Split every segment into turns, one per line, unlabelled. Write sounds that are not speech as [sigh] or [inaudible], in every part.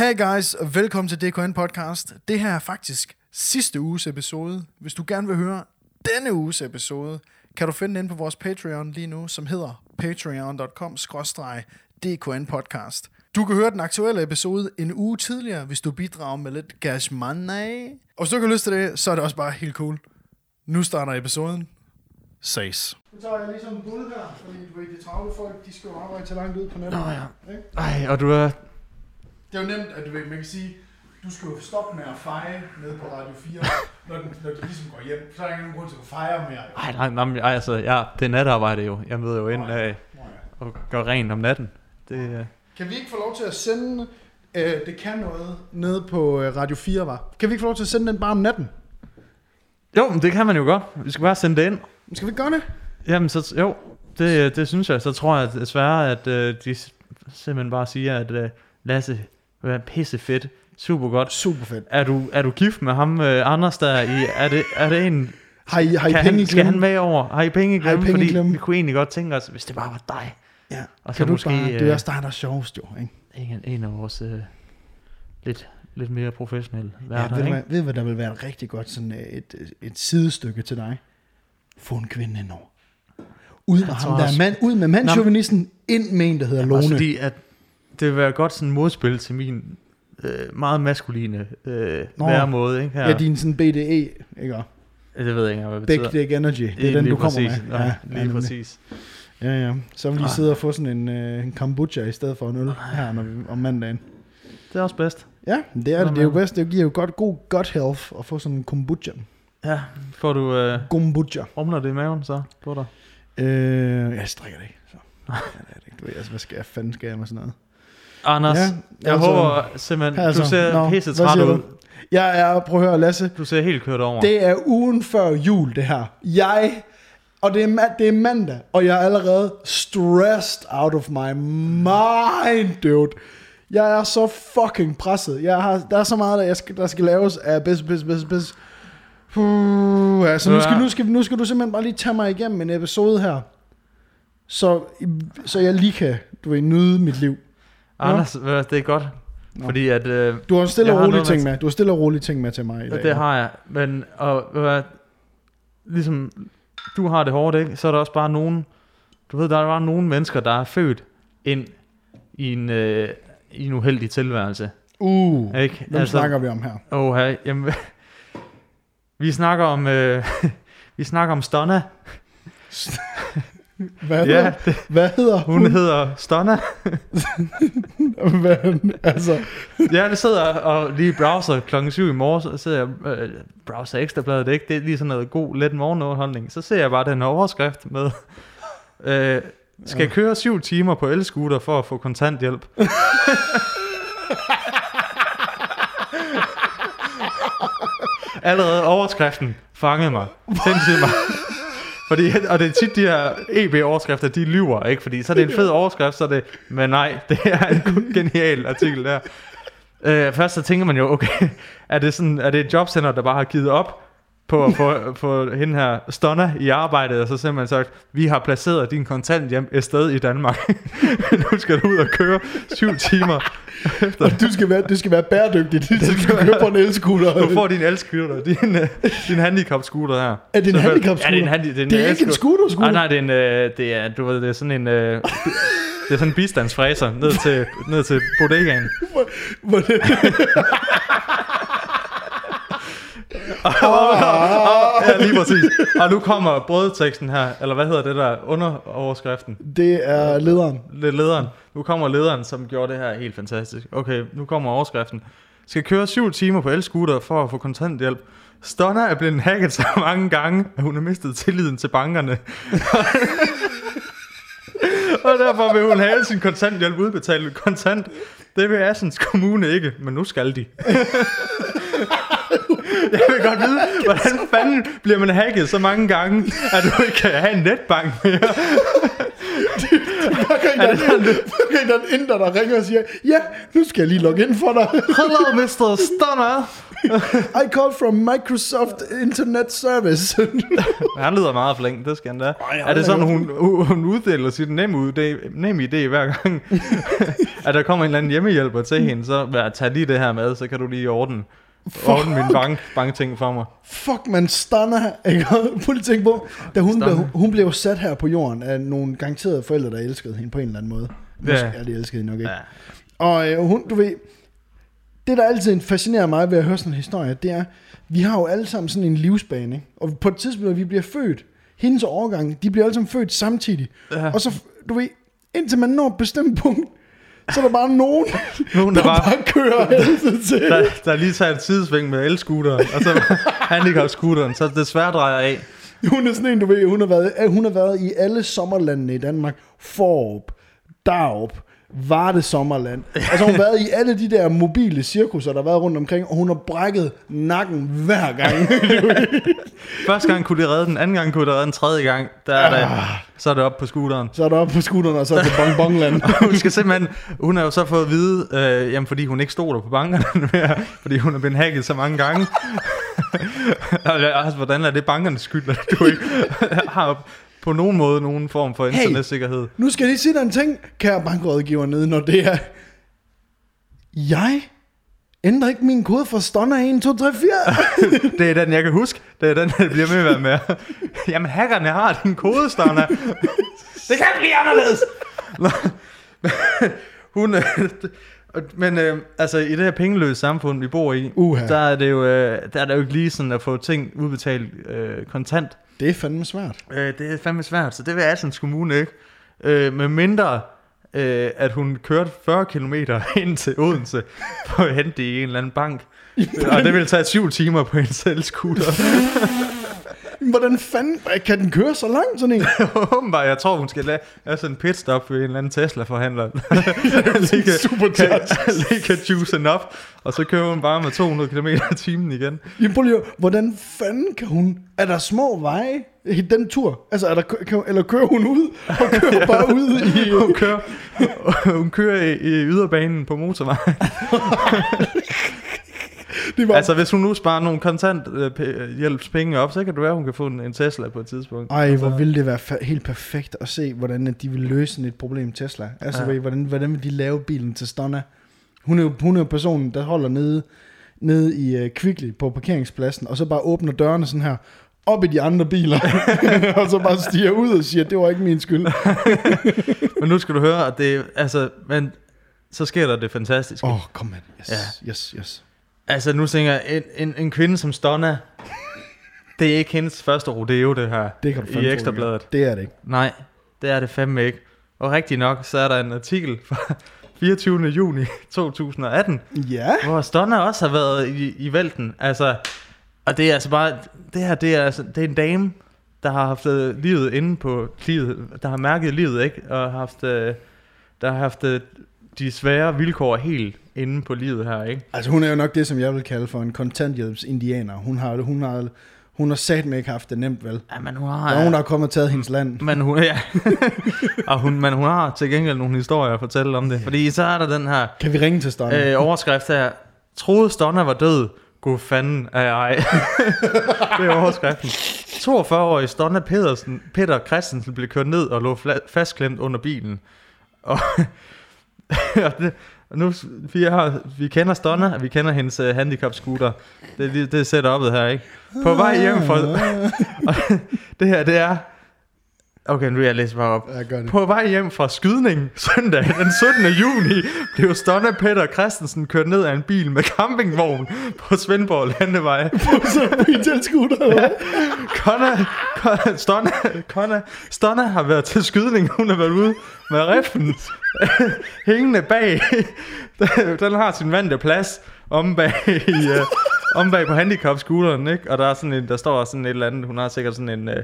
Hey guys, og velkommen til DKN Podcast. Det her er faktisk sidste uges episode. Hvis du gerne vil høre denne uges episode, kan du finde den på vores Patreon lige nu, som hedder patreon.com DKN Podcast. Du kan høre den aktuelle episode en uge tidligere, hvis du bidrager med lidt cash money. Og hvis du ikke har lyst til det, så er det også bare helt cool. Nu starter episoden. Ses. Nu tager jeg ligesom en bud her, fordi du ved, de travle folk, de skal jo arbejde til langt ud på nettet.
Nå ja. Ej, og du er...
Det er jo nemt, at du ved, man kan sige, du skal jo stoppe med at feje nede på Radio 4, når, den, når de ligesom går hjem. Så er der ikke nogen grund til at fejre mere.
Ej, nej, nej, men, ej, altså, ja, det er natarbejde jo. Jeg møder jo ind
ja.
og gør rent om natten. Det, øh,
Kan vi ikke få lov til at sende øh, Det kan noget nede på øh, Radio 4, var? Kan vi ikke få lov til at sende den bare om natten?
jo, men det kan man jo godt. Vi skal bare sende det ind.
Skal vi gøre det?
Jamen, så, jo, det, det synes jeg. Så tror jeg desværre, at øh, de simpelthen bare siger, at øh, Lasse vil være pisse fedt. Super godt.
Super fedt.
Er du, er du gift med ham, øh, Anders, der i... Er det, er det en...
Har I, har I
Kan
penge
han, skal han med over? Har I penge i glemme?
i
Fordi
klemme?
vi kunne egentlig godt tænke os, hvis det bare var dig.
Ja.
Og så
Kan du
måske
bare, det er
øh,
også dig, der er sjovest jo, ikke?
en, en af vores øh, lidt, lidt mere professionelle
Ja,
værter,
ved, du
ikke?
hvad, ved hvad der vil være et rigtig godt sådan øh, et, et sidestykke til dig? Få en kvinde indover. Ud med ham der
også-
mand, ud med mandchauvinisten, ind med en, der hedder
Også
Lone.
fordi, at det vil være godt sådan modspil til min øh, meget maskuline øh,
Nå.
væremåde, ikke? Her.
Ja, din sådan BDE, ikke?
Det ved jeg ikke, hvad det
Big
betyder.
Dick Energy, det er
Lige
den, du kommer
præcis.
med.
Ja,
ja,
lige
nemlig.
præcis.
Ja, ja. Så vil vi lige
Ah.
sidde og få sådan en, øh, en kombucha i stedet for en øl her når vi, om mandagen.
Det er også bedst.
Ja, det er det. Det er jo bedst. Det giver jo godt, god gut health at få sådan en kombucha.
Ja, får du øh,
Kombucha.
rumler det i maven så på dig?
Øh, jeg strikker det ikke. Så. Ja, det er det ikke. Du ved, altså, hvad skal jeg fanden skal jeg med sådan noget?
Anders,
Ja,
ja, jeg
altså-
håber simpelthen,
Altså,
du ser
nå,
pisse træt ud.
Jeg er, prøv at høre Lasse,
Du ser helt kørt over.
det er ugen før jul det her. Jeg, og det er, det er mandag, og jeg er allerede stressed out of my mind, dude. Jeg er så fucking presset. Jeg har, der er så meget, der, jeg skal, der skal laves af bedst, bedst, bedst, bedst. Uh, altså, nu, skal, nu, skal, nu skal du simpelthen bare lige tage mig igennem en episode her. Så, så jeg lige kan, du ved, nyde mit liv.
Anders, du, det er godt.
Nå.
Fordi at... Øh,
Du har stille og
har
rolig
noget,
ting med. Du har stille og rolig ting med til mig i dag.
det har jeg. Men og, hvad, ligesom du har det hårdt, ikke? så er der også bare nogen... Du ved, der er bare nogle mennesker, der er født ind i en, øh, i en uheldig tilværelse.
Uh,
Ikke?
hvem altså, snakker vi om her?
Åh, hey, jamen, [laughs] vi snakker om... Øh, [laughs] vi snakker om Stonna.
Hvad,
Ja,
hedder,
det,
hvad hedder hun?
hun hedder Stonna. [laughs]
Hvad, altså,
Ja, det sidder og lige browser klokken 7 i morges, og sidder jeg øh, browser ekstrabladet, det ikke det er lige sådan noget god, let morgenunderholdning. Så ser jeg bare den her overskrift med, øh, skal køre 7 timer på elscooter for at få kontanthjælp. [laughs] Allerede overskriften fangede mig. Sindssygt mig. Fordi, og det er tit de her EB-overskrifter, de lyver, ikke? Fordi så er det en fed [laughs] overskrift, så er det, men nej, det er en genial artikel der. Øh, først så tænker man jo, okay, er det, sådan, er det et jobcenter, der bare har givet op på at få, [laughs] få hende her stunner i arbejdet, og så simpelthen sagt, vi har placeret din kontanthjem et sted i Danmark. [laughs] nu skal du ud og køre syv timer. [laughs]
og du skal være, det skal være bæredygtigt. Du skal køre på en elscooter.
Du får din elscooter, din, øh, din handicap-scooter her.
Er det en handicap-scooter?
Ja, det er en, handi- det er en
Det er ikke en scooter-scooter.
Nej, nej, det er en, øh, det er, du ved, det er sådan en, øh, det er sådan en bistandsfræser ned til, ned til bodegaen.
Hvor det, [laughs]
Ja, lige præcis. Og nu kommer brødteksten her, eller hvad hedder det der, underoverskriften,
det er lederen.
Le- lederen. Nu kommer lederen, som gjorde det her helt fantastisk. Okay, nu kommer overskriften. Skal køre 7 timer på elscooter for at få kontanthjælp. Stunner er blevet hacket så mange gange, at hun har mistet tilliden til bankerne. [laughs] og derfor vil hun have sin kontanthjælp udbetalt kontant. Det vil Assens Kommune ikke, men nu skal de. [laughs] Jeg vil godt vide, hvordan fanden bliver man hacket så mange gange, at du ikke kan have en netbank mere. [laughs]
Hver gang der, hver gang der er en inder, der ringer og siger, ja, nu skal jeg lige logge ind for dig. [laughs]
Hello, Mr. Stunner.
I call from Microsoft Internet Service.
Han lyder meget flink, det skal han da.
Ej,
er det
da
sådan, hun, hun uddeler sit nem, nem idé hver gang, at der kommer en eller anden hjemmehjælper til hende, så tag lige det her med, så kan du lige ordne, ordne min bank, bankting for mig.
Fuck, man stunner. Ikke? [laughs] Prøv lige tænke på, da hun blev, hun blev sat her på jorden af nogle garanterede forældre, der elskede hende på en eller anden måde. Måske, ja, de elskede hende nok ikke.
Ja.
Og øh, hun, du ved, det der altid fascinerer mig ved at høre sådan en historie, det er, vi har jo alle sammen sådan en livsbane, ikke? og på et tidspunkt, når vi bliver født, hendes årgang, de bliver alle sammen født samtidig.
Ja.
Og så, du ved, indtil man når et bestemt punkt, så er der bare nogen, [laughs]
Nogen,
der
der bare,
bare kører [laughs] helvede til.
der, der lige tager et sidesving med elscooteren, og så [laughs] handicap-scooteren, så det svært drejer af.
Hun er sådan en, du ved, hun har været, hun har været i alle sommerlandene i Danmark. Forop, Darup, Varde Sommerland. Og så har hun været i alle de der mobile cirkusser, der har været rundt omkring, og hun har brækket nakken hver gang. [laughs]
Første gang kunne det redde den, anden gang kunne det redde den, tredje gang, der er det, så er det op på scooteren.
så er der oppe på scooteren, og så til Bongbongland. [laughs]
hun skal simpelthen, hun har jo så fået at vide, øh, jamen fordi hun ikke stoler på bankerne [laughs] mere, fordi hun er blevet hacket så mange gange. Altså, hvordan er det bankernes skyld, at du ikke har på nogen måde nogen form for
Hey!
internetsikkerhed?
Nu skal jeg lige sige dig en ting, kære bankrådgiver nede, når det er... Jeg ændrer ikke min kode for Stonner 1, 2, 3, 4.
Det er den, jeg kan huske. Det er den, der bliver med at med. [laughs] Jamen, hackerne har din kodestander. [laughs] det kan blive anderledes. [laughs] Hun, øh, men øh, altså, i det her pengeløse samfund, vi bor i,
Uha.
der er det jo, øh, der er det jo ikke lige sådan at få ting udbetalt øh, kontant.
Det er fandme svært.
Øh, det er fandme svært, så det vil Assens Kommune ikke. Øh, med mindre, øh, at hun kørte 40 km [laughs] ind til Odense for at hente i en eller anden bank. Og det vil tage 7 timer på en selvscooter. [laughs]
Hvordan fanden kan den køre så langt, sådan en? [laughs]
Åbenbart, jeg tror, hun skal lave, lave sådan en pitstop ved en eller anden Tesla-forhandler. [laughs] lige,
Super
kan, [laughs] lige kan juice den op, og så kører hun bare med 200 km i timen igen.
Jamen, prøv lige, hvordan fanden kan hun... Er der små veje i den tur? Altså, er der, kan, eller kører hun ud og kører bare ud i...
Hun kører, hun kører i, i yderbanen på motorvejen.
Det var,
Altså, hvis hun nu sparer nogle kontant øh, op, så kan det være, hun kan få en, en Tesla på et tidspunkt.
ej, hvor ville det være fa- helt perfekt at se, hvordan de vil løse sådan et problem Tesla. Altså,
ja.
hvordan, hvordan vil de lave bilen til Stonna? Hun er jo, hun er jo personen, der holder nede, nede i uh, Kvickly på parkeringspladsen, og så bare åbner dørene sådan her, op i de andre biler, [laughs] og så bare stiger ud og siger, det var ikke min skyld. [laughs]
Men nu skal du høre, at det altså, men så sker der det fantastiske.
Åh, oh, kom med Yes,
Ja.
yes, yes.
Altså, nu tænker jeg, en, en, en kvinde som Stonna, det er ikke hendes første rodeo, det her,
Det kan du
i Ekstrabladet.
Det er det ikke.
Nej, det er det fandme ikke. Og rigtig nok, så er der en artikel fra [laughs] 24. juni 2018,
Ja.
hvor Stonna også har været i, i vælten. Altså, og det er altså bare, det her, det er, altså, det er en dame, der har haft øh, livet inde på livet, der har mærket livet, ikke? Og har haft, øh, der har haft øh, de svære vilkår helt inde på livet her, ikke?
Altså hun er jo nok det, som jeg vil kalde for en kontanthjælpsindianer. Hun har, hun har, hun har satme ikke haft det nemt, vel?
Ja, men hun
Der
har...
er nogen, der er kommet og taget hendes land.
Men hun, ja. [laughs] og hun, men hun har til gengæld nogle historier at fortælle om det. Fordi så er der den her
Kan vi ringe til Stonna?
øh, overskrift her. Troede Stonna var død. God fanden er jeg. [laughs] det er overskriften. 42-årig Stonna Pedersen, Peter Christensen blev kørt ned og lå fla- fastklemt under bilen. Og, [laughs] og det, og nu, vi, har, vi kender Stonna, og vi kender hendes uh, handicap-scooter. Det, er lige- det er setupet her, ikke? På vej hjem fra... [laughs] [laughs] det her, det er... Okay, nu jeg læse bare op.
Ja, det.
På vej hjem fra skydning søndag den 17. juni blev Stonna Peter Christensen kørt ned af en bil med campingvogn på Svendborg Landevej. [laughs]
på en tilskutter, eller hvad?
Conna, Conna, Stonna, Conna, Stonna har været til skydning. Hun har været ude med riflen [laughs] hængende bag. Den har sin vante plads om bag, i, uh, om bag på handicap-scooteren, ikke? Og der er sådan en, der står sådan et eller andet. Hun har sikkert sådan en, uh,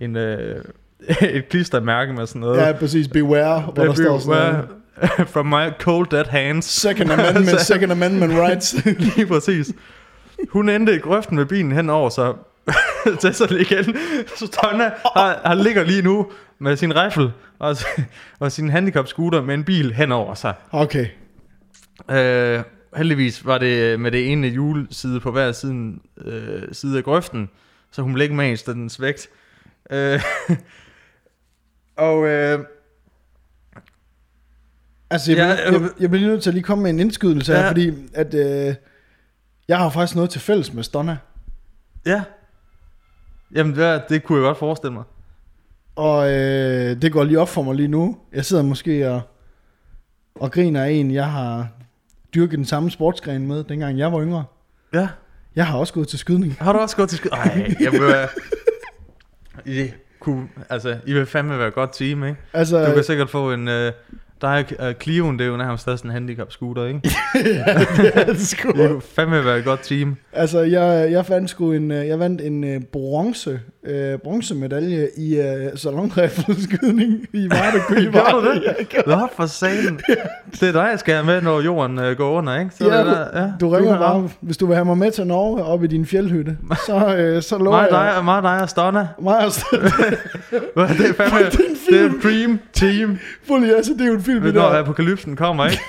en uh, [laughs] et klistermærke med sådan noget.
Ja, præcis. Beware, hvor der står sådan noget. [laughs]
From my cold dead hands.
Second [laughs] Amendment, Second Amendment rights.
Lige præcis. Hun endte i grøften med bilen henover, så så igen. Så Tonna har, har ligger lige nu med sin rifle og, og sin handicap scooter med en bil henover sig.
Okay.
Øh, heldigvis var det med det ene juleside på hver siden, øh, side af grøften, så hun blev ikke mast af dens vægt. Øh, og øh,
Altså, jeg,
Ja,
ja,
øh,
jeg, jeg, bliver lige nødt til at lige komme med en indskydelse her,
Ja.
fordi at, øh, jeg har faktisk noget til fælles med Stonna.
ja, jamen det, det kunne jeg godt forestille mig.
Og øh, det går lige op for mig lige nu. Jeg sidder måske og, og griner af en, jeg har dyrket den samme sportsgren med, dengang jeg var yngre.
Ja,
Jeg har også gået til skydning.
har du også gået til skyd? Ej, jeg vil [laughs] kunne, altså, I vil fandme være et godt team, ikke?
Altså,
Du kan sikkert få en... Øh, der er uh, Clio'en, det er jo nærmest også en handicap scooter, ikke? [laughs]
det er det sgu.
Det kunne fandme være et godt team.
Altså, jeg, jeg vandt sgu en, øh, jeg vandt en øh, bronze, øh, bronzemedalje i øh, salonriffelskydning i Varde. [laughs] i Varde.
du det?
Ja,
Nå, for satan. [laughs] Det er dig, jeg skal have med, når jorden øh, går under, ikke? Så
Ja,
er det der, ja,
Du ringer
kan
bare, hvis du vil have mig med til Norge op i din fjeldhytte, så, øh, så lover
Mig,
jeg
dig, mig, dig og Stonna.
mig og Sten- [laughs]
Det er fandme, det er et dream team.
Fuldt, altså, det er jo en film, det
du, når
der.
apokalypsen kommer, ikke?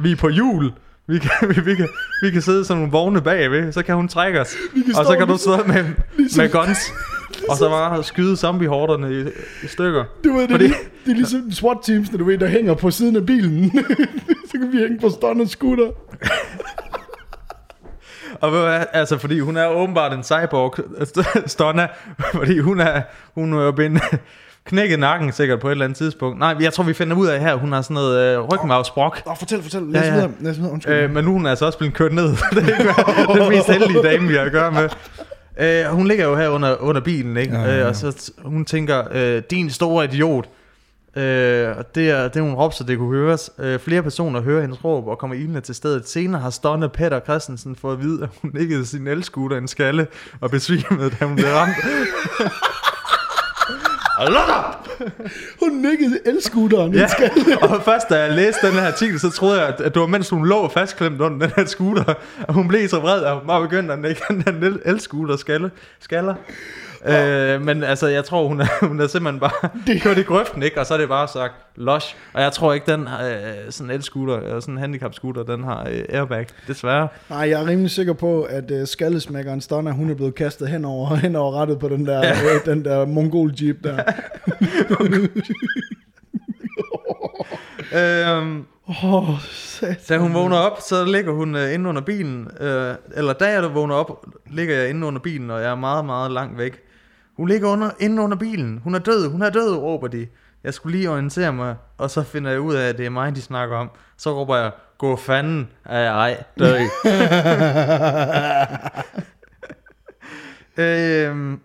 Vi er på jul. Vi kan, [laughs] vi, vi, kan, vi kan sidde sådan nogle vogne bagved, så kan hun trække os. Og så kan du
ligesom-
sidde med,
ligesom-
med guns. [laughs] Og så bare skyde zombiehorderne i, i stykker.
Du ved, det,
Fordi-
det, det er ligesom SWAT teams, du ved, der hænger på siden af bilen. [laughs] så kan vi hænge på Stonna scooter.
Og ved hvad, altså fordi hun er åbenbart en cyborg, Stonna, fordi hun er, hun er jo blevet knækket nakken sikkert på et eller andet tidspunkt. Nej, jeg tror vi finder ud af her, hun har sådan noget øh, rygmavsbrok.
Åh, fortæl, fortæl. Lad
Ja,
os
ja.
videre. Lad os videre. Undskyld.
Øh, men nu er hun altså også blevet kørt ned. [laughs] det er ikke den mest heldige dame, vi har at gøre med. Øh, hun ligger jo her under, under bilen, ikke?
Ja,
Ja,
ja,
ja,
ja.
Øh, og så hun tænker, øh, din store idiot. Øh, og det er, det hun råb, så det kunne høres. Øh, flere personer hører hendes råb og kommer ilende til stedet. Senere har Stonne Peter Christensen fået at vide, at hun nikkede sin elskuter en skalle og besvimede, da hun blev ramt. [laughs]
Hun nikkede elscooteren.
Ja, [laughs] og først da jeg læste den her artikel, så troede jeg, at det var mens hun lå fastklemt under den her scooter, og hun blev så vred, at hun bare begyndte at nikke den her el- elscooter skalle, skaller. Øh, men altså, jeg tror, hun er, hun er simpelthen bare det. kørt i grøften, ikke? Og så er det bare sagt, lush. Og jeg tror ikke, den øh, sådan en elscooter, eller sådan en handicap scooter, den har øh, airbag, desværre.
Nej, jeg er rimelig sikker på, at uh, skallesmækkeren Stonna, hun er blevet kastet henover, henover rettet på den der, ja. øh, den der mongol jeep der.
Øh,
Åh, oh,
Da hun vågner op, så ligger hun øh, inde under bilen. Øh, eller da jeg vågner op, ligger jeg inde under bilen, og jeg er meget, meget langt væk. Hun ligger under, inde under bilen. Hun er død, hun er død, råber de. Jeg skulle lige orientere mig, og så finder jeg ud af, at det er mig, de snakker om. Så råber jeg, gå fanden af ej, dø. [laughs] øhm,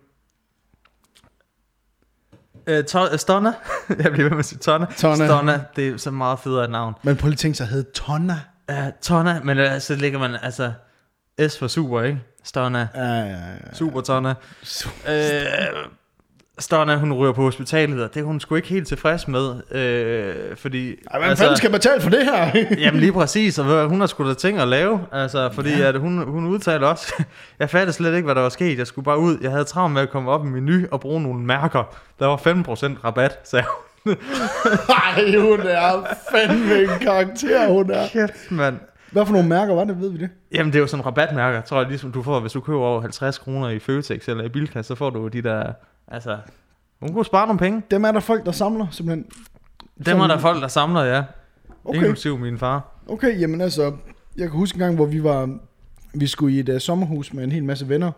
øh, to- Stonna, [laughs] jeg bliver ved med at sige Tonna.
Tonna.
Stonna, det er så meget federe et navn.
Men prøv lige at tænke sig hedde Tonna.
Ja, Tonna, men øh, så ligger man altså S for super, ikke? Stonna,
Ja, ja, ja.
super Tonna. Øh, Stonna, hun ryger på hospitalet, og det er hun sgu ikke helt tilfreds med, øh, fordi...
Ej, hvem altså, fanden skal betale for det her? [laughs]
Jamen lige præcis, og hvad- hun har sgu da ting at lave, altså, fordi ja. at hun, hun udtaler også, [laughs] jeg fattede slet ikke, hvad der var sket, jeg skulle bare ud, jeg havde travlt med at komme op i menu og bruge nogle mærker, der var 15% rabat, sagde hun. [laughs]
Nej, hun er fandme en karakter, hun er.
Kæft, mand.
Hvad for nogle mærker var det, ved vi det?
Jamen det er jo sådan rabatmærker, tror jeg, ligesom du får, hvis du køber over 50 kroner i Føtex eller i Bilka, så får du de der, altså, hun kunne spare nogle penge.
Dem er der folk, der samler, simpelthen.
Dem er der folk, der samler, ja. Okay. Inklusiv min far.
Okay, jamen altså, jeg kan huske en gang, hvor vi var, vi skulle i et uh, sommerhus med en hel masse venner,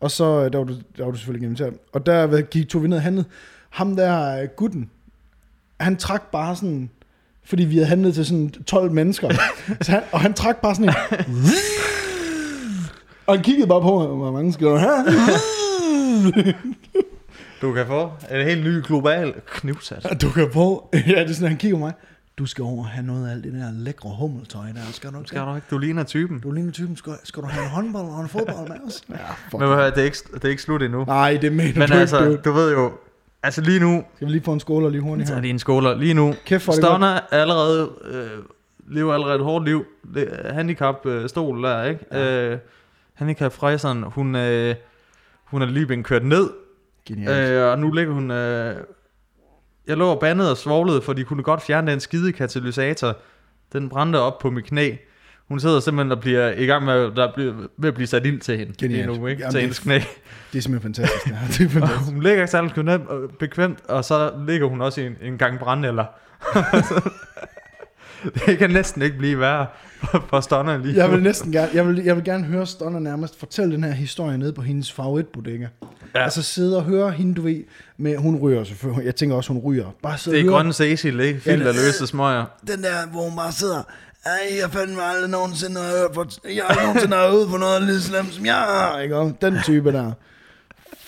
og så, uh, der var du, der var du selvfølgelig inviteret, og der gik, tog vi ned og handlede. Ham der, uh, gutten, han trak bare sådan, fordi vi havde handlet til sådan 12 mennesker, [laughs] så han, og han trak bare sådan en, og han kiggede bare på hvor mange skal du have?
Du kan få en helt ny global knivsat.
du kan på, ja, det er sådan, han kigger på mig, du skal over og have noget af alt det der lækre hummeltøj der, skal du ikke?
Skal du ikke? Du ligner typen.
Du ligner typen, skal, skal du have en håndbold og en fodbold med os? [laughs] Ja, fuck.
Men hvad, det er ikke, det er ikke slut endnu.
Nej, det mener
Men
du
altså,
ikke, du.
du ved jo, altså lige nu,
Skal vi lige få en skål og lige hurtigt
er
her?
det en skoler. Lige nu,
Kæft for det
Stonna er allerede, øh, lever allerede et hårdt liv. Det, handicap øh, stol der, ikke? Ja. Øh, handicap frejseren, hun, øh, hun er lige blevet kørt ned,
Genialt.
Øh, og nu ligger hun... Øh, jeg lå og bandede og svoglede, for de kunne godt fjerne den skide katalysator. Den brændte op på mit knæ. Hun sidder simpelthen og bliver i gang med, der bliver, ved at blive sat ild til hende.
Genialt.
Nu, ikke?
Jamen,
til hendes knæ.
Det er simpelthen fantastisk. Her. det er [laughs] fantastisk.
hun ligger ikke særlig bekvemt, og så ligger hun også i en, en gang brændeller. [laughs] det kan næsten ikke blive værre for, Stonner lige
Jeg vil næsten gerne, jeg vil, jeg vil gerne høre Stonner nærmest fortælle den her historie nede på hendes favoritbodega. Ja.
Ja.
Altså sidde og høre hende, du ved, med, hun ryger selvfølgelig, jeg tænker også, hun ryger. Bare sidde
Det er grønne Cecil, ikke?
Ja,
af
det-
løse smøger.
den der, hvor hun bare sidder, ej, jeg fandt mig aldrig nogensinde har hørt på, jeg har nogensinde har ude på noget lige slemt, som jeg har, ikke? Den type der.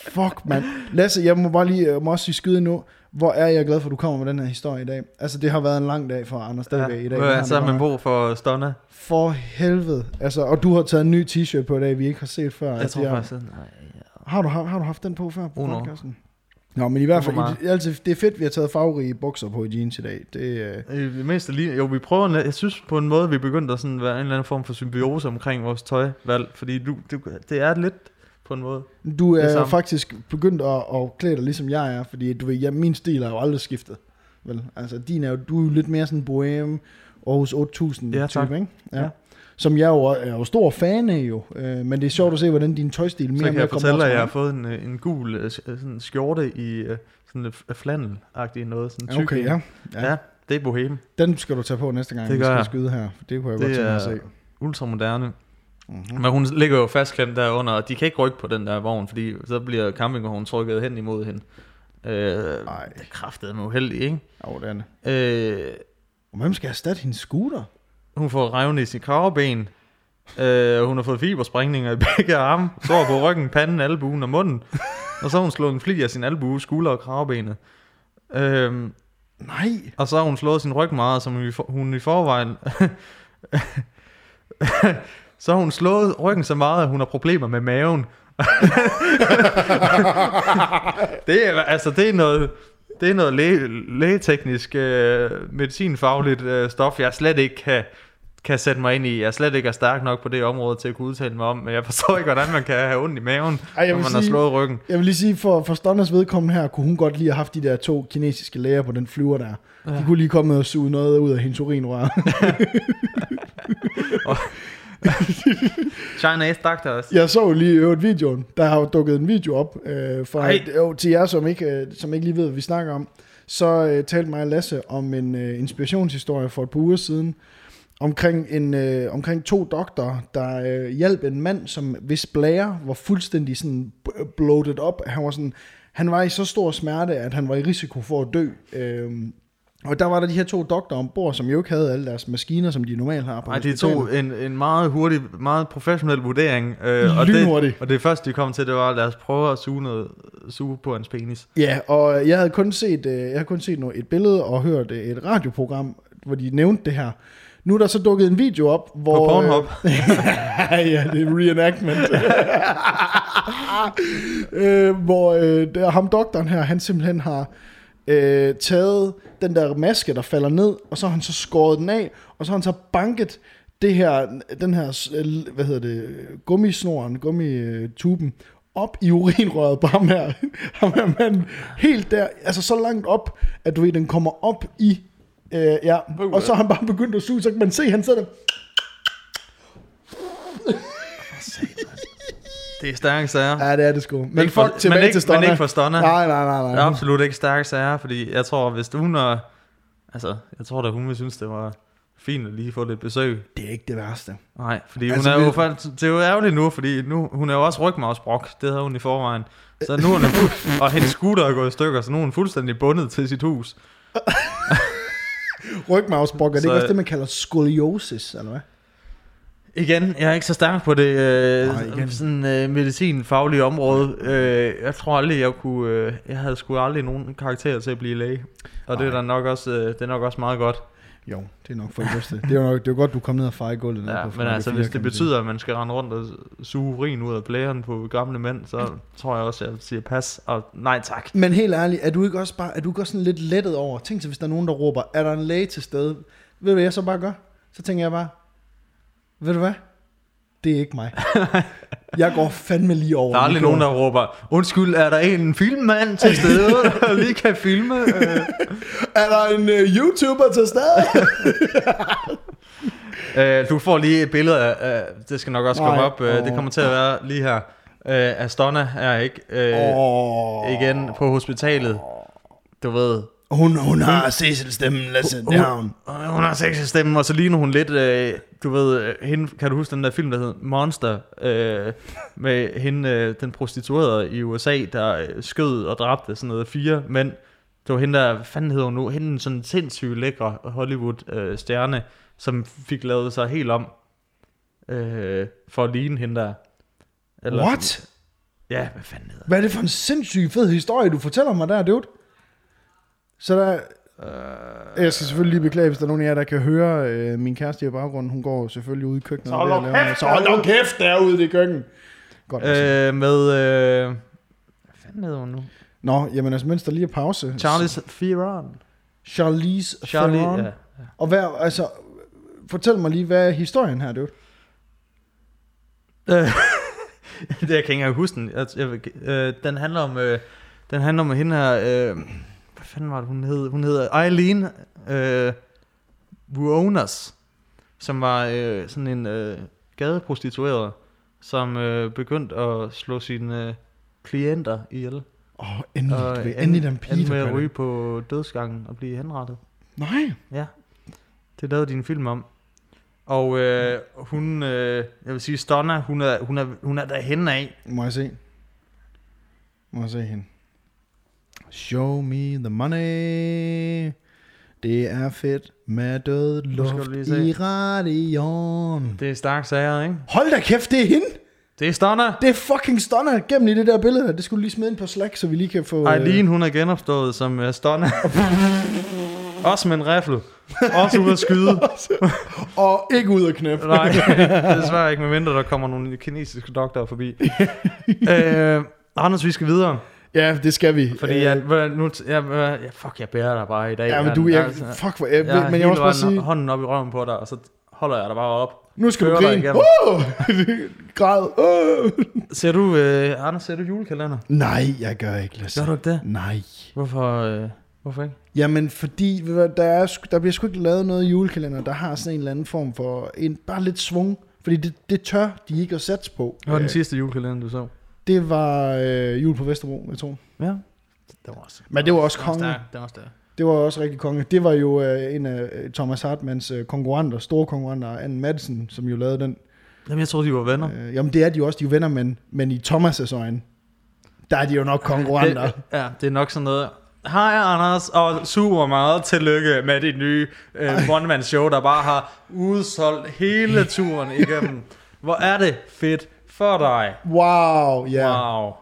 Fuck, mand. Lasse, jeg må bare lige, jeg må også sige skyde nu. Hvor er jeg glad for, at du kommer med den her historie i dag. Altså, det har været en lang dag for Anders DB i dag. Har
så har man brug for Stonner?
For helvede. Altså, og du har taget en ny t-shirt på i dag, vi ikke har set før.
Jeg
altså,
tror faktisk, at- nej,
Har du, har, har du haft den på før på
Uno.
podcasten? Nå, men i hvert fald,
Uno
det, er fedt, vi har taget farverige bukser på i jeans i dag. Det, øh,
Øh, Det lige, jo, vi prøver, jeg synes på en måde, vi begyndte at sådan være en eller anden form for symbiose omkring vores tøjvalg, fordi du, du, det er lidt på en måde.
du er faktisk begyndt at, at klæde dig ligesom jeg er, fordi du ved, ja, min stil har jo aldrig skiftet. Vel? Altså, din er jo, du er jo lidt mere sådan bohem, Aarhus 8000
Ja, tak.
type, ikke? Ja.
Ja.
Som jeg jo er jo stor fan af jo, øh, men det er sjovt at se, hvordan din tøjstil mere
Så kan
mere
jeg fortælle, at jeg har fået en, øh, en gul øh, sådan skjorte i øh, sådan lidt flanel-agtig noget. Sådan tyk
Okay,
en.
ja.
ja. det er bohem.
Den skal du tage på næste gang,
Det
vi skal
jeg.
skyde her. for Det kunne jeg
Det
godt tænke mig at se.
Ultramoderne.
Mm-hmm.
Men hun ligger jo fastklemt derunder, og de kan ikke rykke på den der vogn, fordi så bliver campingvognen trykket hen imod hende. Øh,
Nej.
det er kraftedeme uheldigt, ikke?
Jo, det er det.
Øh,
Og Hvem skal erstatte hendes scooter?
Hun får revne i sin kravben. Øh, hun har fået fibersprængninger i begge arme. Sår på ryggen, panden, albuen og munden. Og så har hun slået en fli af sin albue, skulder og kravbenet. Øhm,
Nej.
og så har hun slået sin ryg meget, som hun i, for, hun i forvejen... [laughs] så har hun slået ryggen så meget, at hun har problemer med maven. [laughs] det er altså det er noget det er noget læge, lægeteknisk øh, medicinfagligt øh, stof jeg slet ikke kan kan sætte mig ind i. Jeg slet ikke er stærk nok på det område til at kunne udtale mig om, men jeg forstår ikke, hvordan man kan have ondt i maven,
Ej, jeg
når man har
sige-
slået ryggen.
Jeg vil lige sige, for, for Stonners vedkommende her, kunne hun godt lige have haft de der to kinesiske læger på den flyver der. Ja. De kunne lige komme og suge noget ud af hendes urinrør. [laughs]
Chinese [laughs] doctors.
jeg så lige i øvrigt videoen. Der har jo dukket en video op. Øh, for,
Ej.
jo, til jer, som ikke, øh, som ikke lige ved, hvad vi snakker om. Så øh, talte mig og Lasse om en øh, inspirationshistorie for et par uger siden. Omkring, en, øh, omkring to doktorer, der øh, hjalp en mand, som hvis blære var fuldstændig sådan bloated op. Han var, sådan, han var i så stor smerte, at han var i risiko for at dø. Øh, og der var der de her to doktorer ombord, som jo ikke havde alle deres maskiner, som de normalt har på
Nej, de tog en, en meget hurtig, meget professionel vurdering. Øh, og, det, og det første, de kom til, det var, lad os prøve at suge, noget, suge på hans penis.
Ja, og jeg havde kun set, øh, jeg havde kun set noget, et billede og hørt øh, et radioprogram, hvor de nævnte det her. Nu er der så dukket en video op, hvor...
På Pornhub.
Øh, [laughs] ja, det er reenactment. [laughs] øh, hvor øh, der, ham doktoren her, han simpelthen har øh, taget den der maske, der falder ned, og så har han så skåret den af, og så har han så banket det her, den her, øh, hvad hedder det, gummisnoren, gummituben, op i urinrøret på ham her, [laughs] ham her manden, helt der, altså så langt op, at du ved, den kommer op i, øh, ja, og så har han bare begyndt at suge, så kan man se, han sidder der,
Det er stærke sager.
ja, det er det sgu, men
Ikke for-
fuck tilbage
men ikke-
til Stonna.
men ikke for Stonna.
Nej, nej, nej, nej.
Det er absolut ikke stærke sager, fordi jeg tror, hvis hun er... Altså, jeg tror da, hun ville synes, det var fint at lige få lidt besøg.
Det er ikke det værste.
Nej, fordi
Altså,
hun er jo faktisk, det er jo ærgerligt nu, fordi nu, hun er jo også rygmavsbrok, det havde hun i forvejen. Så nu er hun, og hendes scooter er gået i stykker, så nu er hun fuldstændig bundet til sit hus. [laughs]
Rygmavsbrok, er det
Så-
ikke også det, man kalder skoliosis, eller hvad?
Igen, jeg er ikke så stærk på det øh,
Nej,
sådan øh, medicinfaglige område. Øh, jeg tror aldrig, jeg kunne... Øh, jeg havde sgu aldrig nogen karakter til at blive læge. Og det er
Nej.
da nok også, øh, det er nok også meget godt.
Jo, det er nok for [laughs] det bedste. Det er jo nok, det er godt, du kom ned og feje gulvet.
Ja,
på
men altså,
4,
hvis det betyder, at man skal rende rundt og suge urin ud af blæren på gamle mænd, så tror jeg også, at jeg siger pas og nej tak.
Men helt ærligt, er du ikke også bare er du ikke også sådan lidt lettet over? Tænk sig, hvis der er nogen, der råber, er der en læge til stede? Ved du, hvad jeg så bare gør? Så tænker jeg bare, ved du hvad? Det er ikke mig. [laughs] Jeg går fandme lige over.
Der er aldrig nogen, der råber, undskyld, er der en filmmand til stede, der lige kan filme? Øh, [laughs]
Er der en uh, YouTuber til stede? [laughs]
Øh, du får lige et billede af, af det skal nok også komme
Nej,
op, øh, det
åh.
kommer til at være lige her. Øh, Astonna er ikke øh,
Åh.
igen på hospitalet. Du ved,
Hun, hun har Cecil-stemmen, lad
Hun-
down.
Øh, Hun har sexy stemme, og så ligner hun lidt, øh, du ved, øh, hende, kan du huske den der film, der hed Monster, øh, med hende, øh, den prostituerede i USA, der øh, skød og dræbte sådan noget fire mænd. Det var hende der, hvad fanden hedder hun nu, hende en sådan sindssygt lækre Hollywood-stjerne, som fik lavet sig helt om, øh, for at ligne hende der.
What?
Ja, hvad fanden hedder
Hvad er det for en sindssyg fed historie, du fortæller mig der, dude? Så der...
Øh,
Jeg skal selvfølgelig lige beklage, hvis der er nogen af jer, der kan høre øh, min kæreste i baggrunden. Hun går selvfølgelig ude i køkkenet.
Så
er
hold
lave
kæft.
Så hold nu kæft derude i køkkenet. Godt. Øh.
med, øh, hvad fanden hedder hun nu?
Nå, jamen altså, mens der lige er pause.
Charlize Theron.
Charlize
Charlie,
Theron.
ja.
Og hvad, altså, fortæl mig lige, hvad er historien her, dude?
Øh, [laughs] det jeg kan ikke engang huske den. Jeg, jeg, øh, den handler om øh, den handler om hende her øh, fanden var det hun hed? Hun hedder Eileen øh, Wuonas, som var øh, sådan en øh, gadeprostitueret, som øh, begyndte at slå sine øh, klienter ihjel.
Åh, oh, endelig,
Og
du ved,
end-
endelig den pige,
endte med at ryge på dødsgangen og blive henrettet.
Nej.
Ja, det lavede din film om. Og øh, hun, øh, jeg vil sige, Stonna, hun er, hun er, hun er derhen af.
Må jeg se? Må jeg se hende? Show me the money. Det er fedt med død luft i radion.
Det er stærkt sager, ikke?
Hold da kæft, det er hende.
Det er Stonna.
Det er fucking stunner gennem i det der billede. der. Det skulle lige smide ind på Slack, så vi lige kan få...
Eileen, hun er genopstået som uh, Stonna. [laughs] Også med en riffel. Også ude at skyde.
Øh, [laughs] og ikke ud af knæp.
Nej, desværre ikke, medmindre der kommer nogle kinesiske doktorer forbi. [laughs] øh, Anders, vi skal videre.
Ja, det skal vi.
Fordi
Øh,
jeg, hvad- nu, jeg, jeg, fuck, jeg bærer dig bare i dag.
Ja, men du, jeg,
Altså,
fuck, hvor, jeg,
jeg
men jeg også bare sige,
hånden op i røven på dig, og så holder jeg dig bare op.
nu skal du grine. Oh! [laughs] Græd. Oh!
Ser du, øh, Anders, ser du julekalender?
Nej, jeg gør ikke, Lasse.
Gør du ikke det?
Nej.
Hvorfor, øh, hvorfor ikke?
Jamen, fordi der, er, der bliver sgu ikke lavet noget julekalender, der har sådan en eller anden form for, en, bare lidt svung. Fordi det, det tør de ikke at satse på.
Hvad var den
Øh,
sidste julekalender, du så?
Det var øh, jul på Vesterbro, jeg tror.
Ja. Det var også,
Men det var også
det var
konge.
Det var stærkt.
Det var også rigtig konge. Det var jo øh, en af øh, Thomas Hartmanns øh, konkurrenter, store konkurrenter, Anne Madsen, som jo lavede den.
Jamen, jeg troede, de var venner.
Øh, jamen, det er de jo også, de er venner, men, men i Thomas' øjne, der er de jo nok konkurrenter.
Det, ja, det er nok sådan noget. Hej Anders, og super meget tillykke med dit nye øh, one-man show, der bare har udsolgt hele turen igennem. Hvor er det fedt for dig.
Wow, ja.
Wow.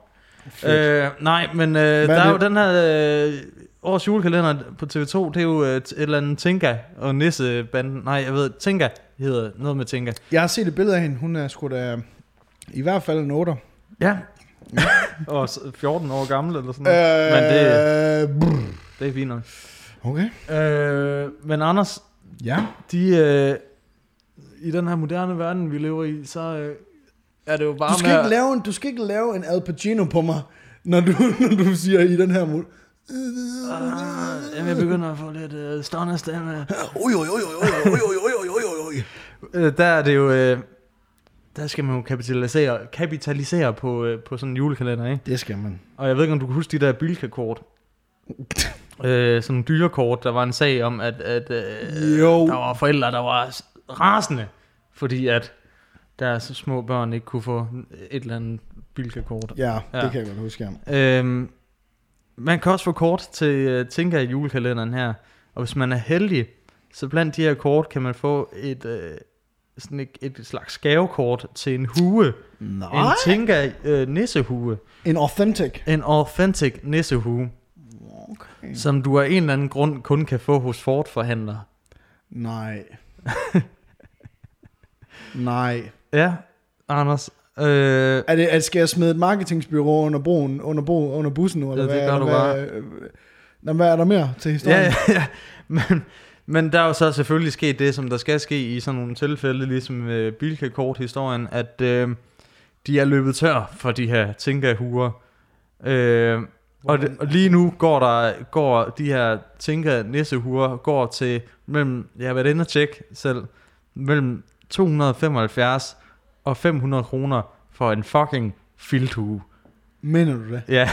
Øh, nej, men øh, der
er
er jo den her øh, års julekalender på TV2, det er jo øh, et eller andet Tinka og Nissebanden. Nej, jeg ved, Tinka hedder noget med Tinka.
Jeg har set et billede af hende. Hun er sgu da i hvert fald en 8.
Ja. [laughs] og s- 14 år gammel eller sådan noget. Men det,
Øh, brr.
det er fint nok.
Okay.
Øh, men Anders,
Ja.
de, øh, i den her moderne verden, vi lever i, så øh, er det jo bare
Du skal,
med...
ikke lave en, du skal ikke lave en Al Pacino på mig, når du, [laughs] når du siger i den her.
Ah, jamen, jeg begynder at få lidt øh, stående stemme.
Oj, oj, oj, oj, oj, oj, oj, oj, oj, oj, oj.
Der er det jo... Øh, der skal man jo kapitalisere, kapitalisere på, øh, på sådan en julekalender, ikke?
Det skal man.
Og jeg ved ikke, om du kan huske de der Bilka-kort. [laughs] øh, sådan nogle dyrekort. Der var en sag om, at, at øh,
Jo.
der var forældre, der var rasende, fordi at deres små børn ikke kunne få et eller andet Bilka-kort.
Ja, det
Ja.
kan jeg godt huske. Ja.
Øhm, man kan også få kort til uh, Tinka i julekalenderen her. Og hvis man er heldig, så blandt de her kort kan man få et, uh, sådan et, et slags gavekort til en hue.
Nej.
En Tinka uh, nissehue.
En authentic.
En authentic nissehue,
Okay.
som du af en eller anden grund kun kan få hos Ford-forhandlere.
Nej. [laughs] Nej.
Ja, Anders. Øh,
Er det, at skal jeg smide et marketingsbyrå under, broen, under, bro, under bussen nu? Eller
Ja, det
hvad,
gør du
hvad, øh, Nå, hvad er der mere til historien?
Ja, ja, ja. [laughs] Men, men der er jo så selvfølgelig sket det, som der skal ske i sådan nogle tilfælde, ligesom øh, Bilka-kort-historien, at øh, de er løbet tør for de her Tinka-huer. Øh, og, det, og lige nu går der går de her Tinka nissehuer går til mellem, jeg har været inde og tjekke selv, mellem 275 og 500 kroner for en fucking filthue.
Mener du det?
Ja.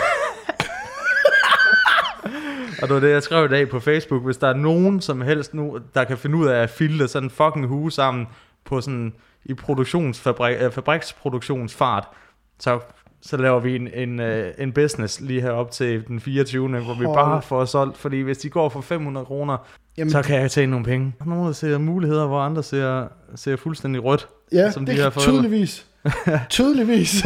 og det var det, jeg skrev i dag på Facebook. Hvis der er nogen som helst nu, der kan finde ud af at filte sådan en fucking hue sammen på sådan i produktionsfabrik, øh, fabriksproduktionsfart, så, så laver vi en, en, øh, en business lige herop til den 24. hvor vi bare får solgt. Fordi hvis de går for 500 kroner,
Jamen,
så kan jeg tjene nogle penge. Der ser muligheder, hvor andre ser, ser fuldstændig rødt.
ja,
som
det
de her
tydeligvis. [laughs] tydeligvis. [laughs]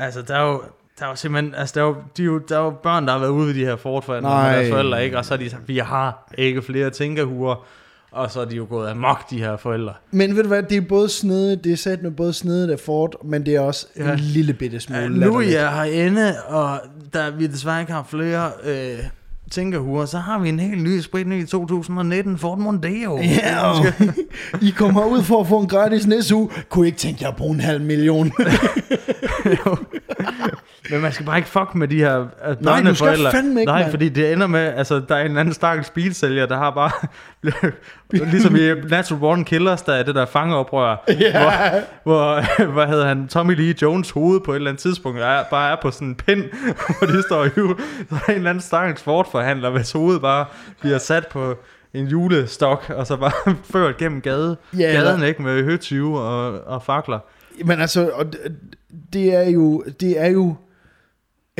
Altså, der er jo, der er jo simpelthen, altså, der er jo, de er jo, der er jo børn, der har været ude ved de her med
Nej.
deres forældre, ikke? Og så er de sagt, vi har ikke flere tænkerhuer, og så er de jo gået amok, de her forældre.
men ved du hvad, det er både snedet, det er sat med både snedet af Ford, men det er også ja. En lille bitte smule
Ja, nu er jeg herinde, og da vi desværre ikke har flere øh, tænkerhuer, så har vi en helt ny, spritny 2019 Ford Mondeo.
Ja, og [laughs] I kommer ud for at få en gratis næseuge. Kunne I ikke tænke jer at bruge en halv million? [laughs]
Men man skal bare ikke fuck med de her øh,
Nej, du skal
børneforældre.
fandme ikke,
Nej, fordi det ender med, altså der er en anden stakkels bilsælger, der har bare, [laughs] ligesom i Natural Born Killers, der er det der fangeoprør, [laughs]
Ja.
hvor, hvor, [laughs] hvad hedder han, Tommy Lee Jones hoved på et eller andet tidspunkt er, bare er på sådan en pind, hvor de står jul. Så er en eller anden stakkels Ford-forhandler, hvis hoved bare bliver sat på en julestok, og så bare ført gennem gade,
eller-
gaden, ikke, med høtyve og, og fakler.
Men altså, og det er jo, det er jo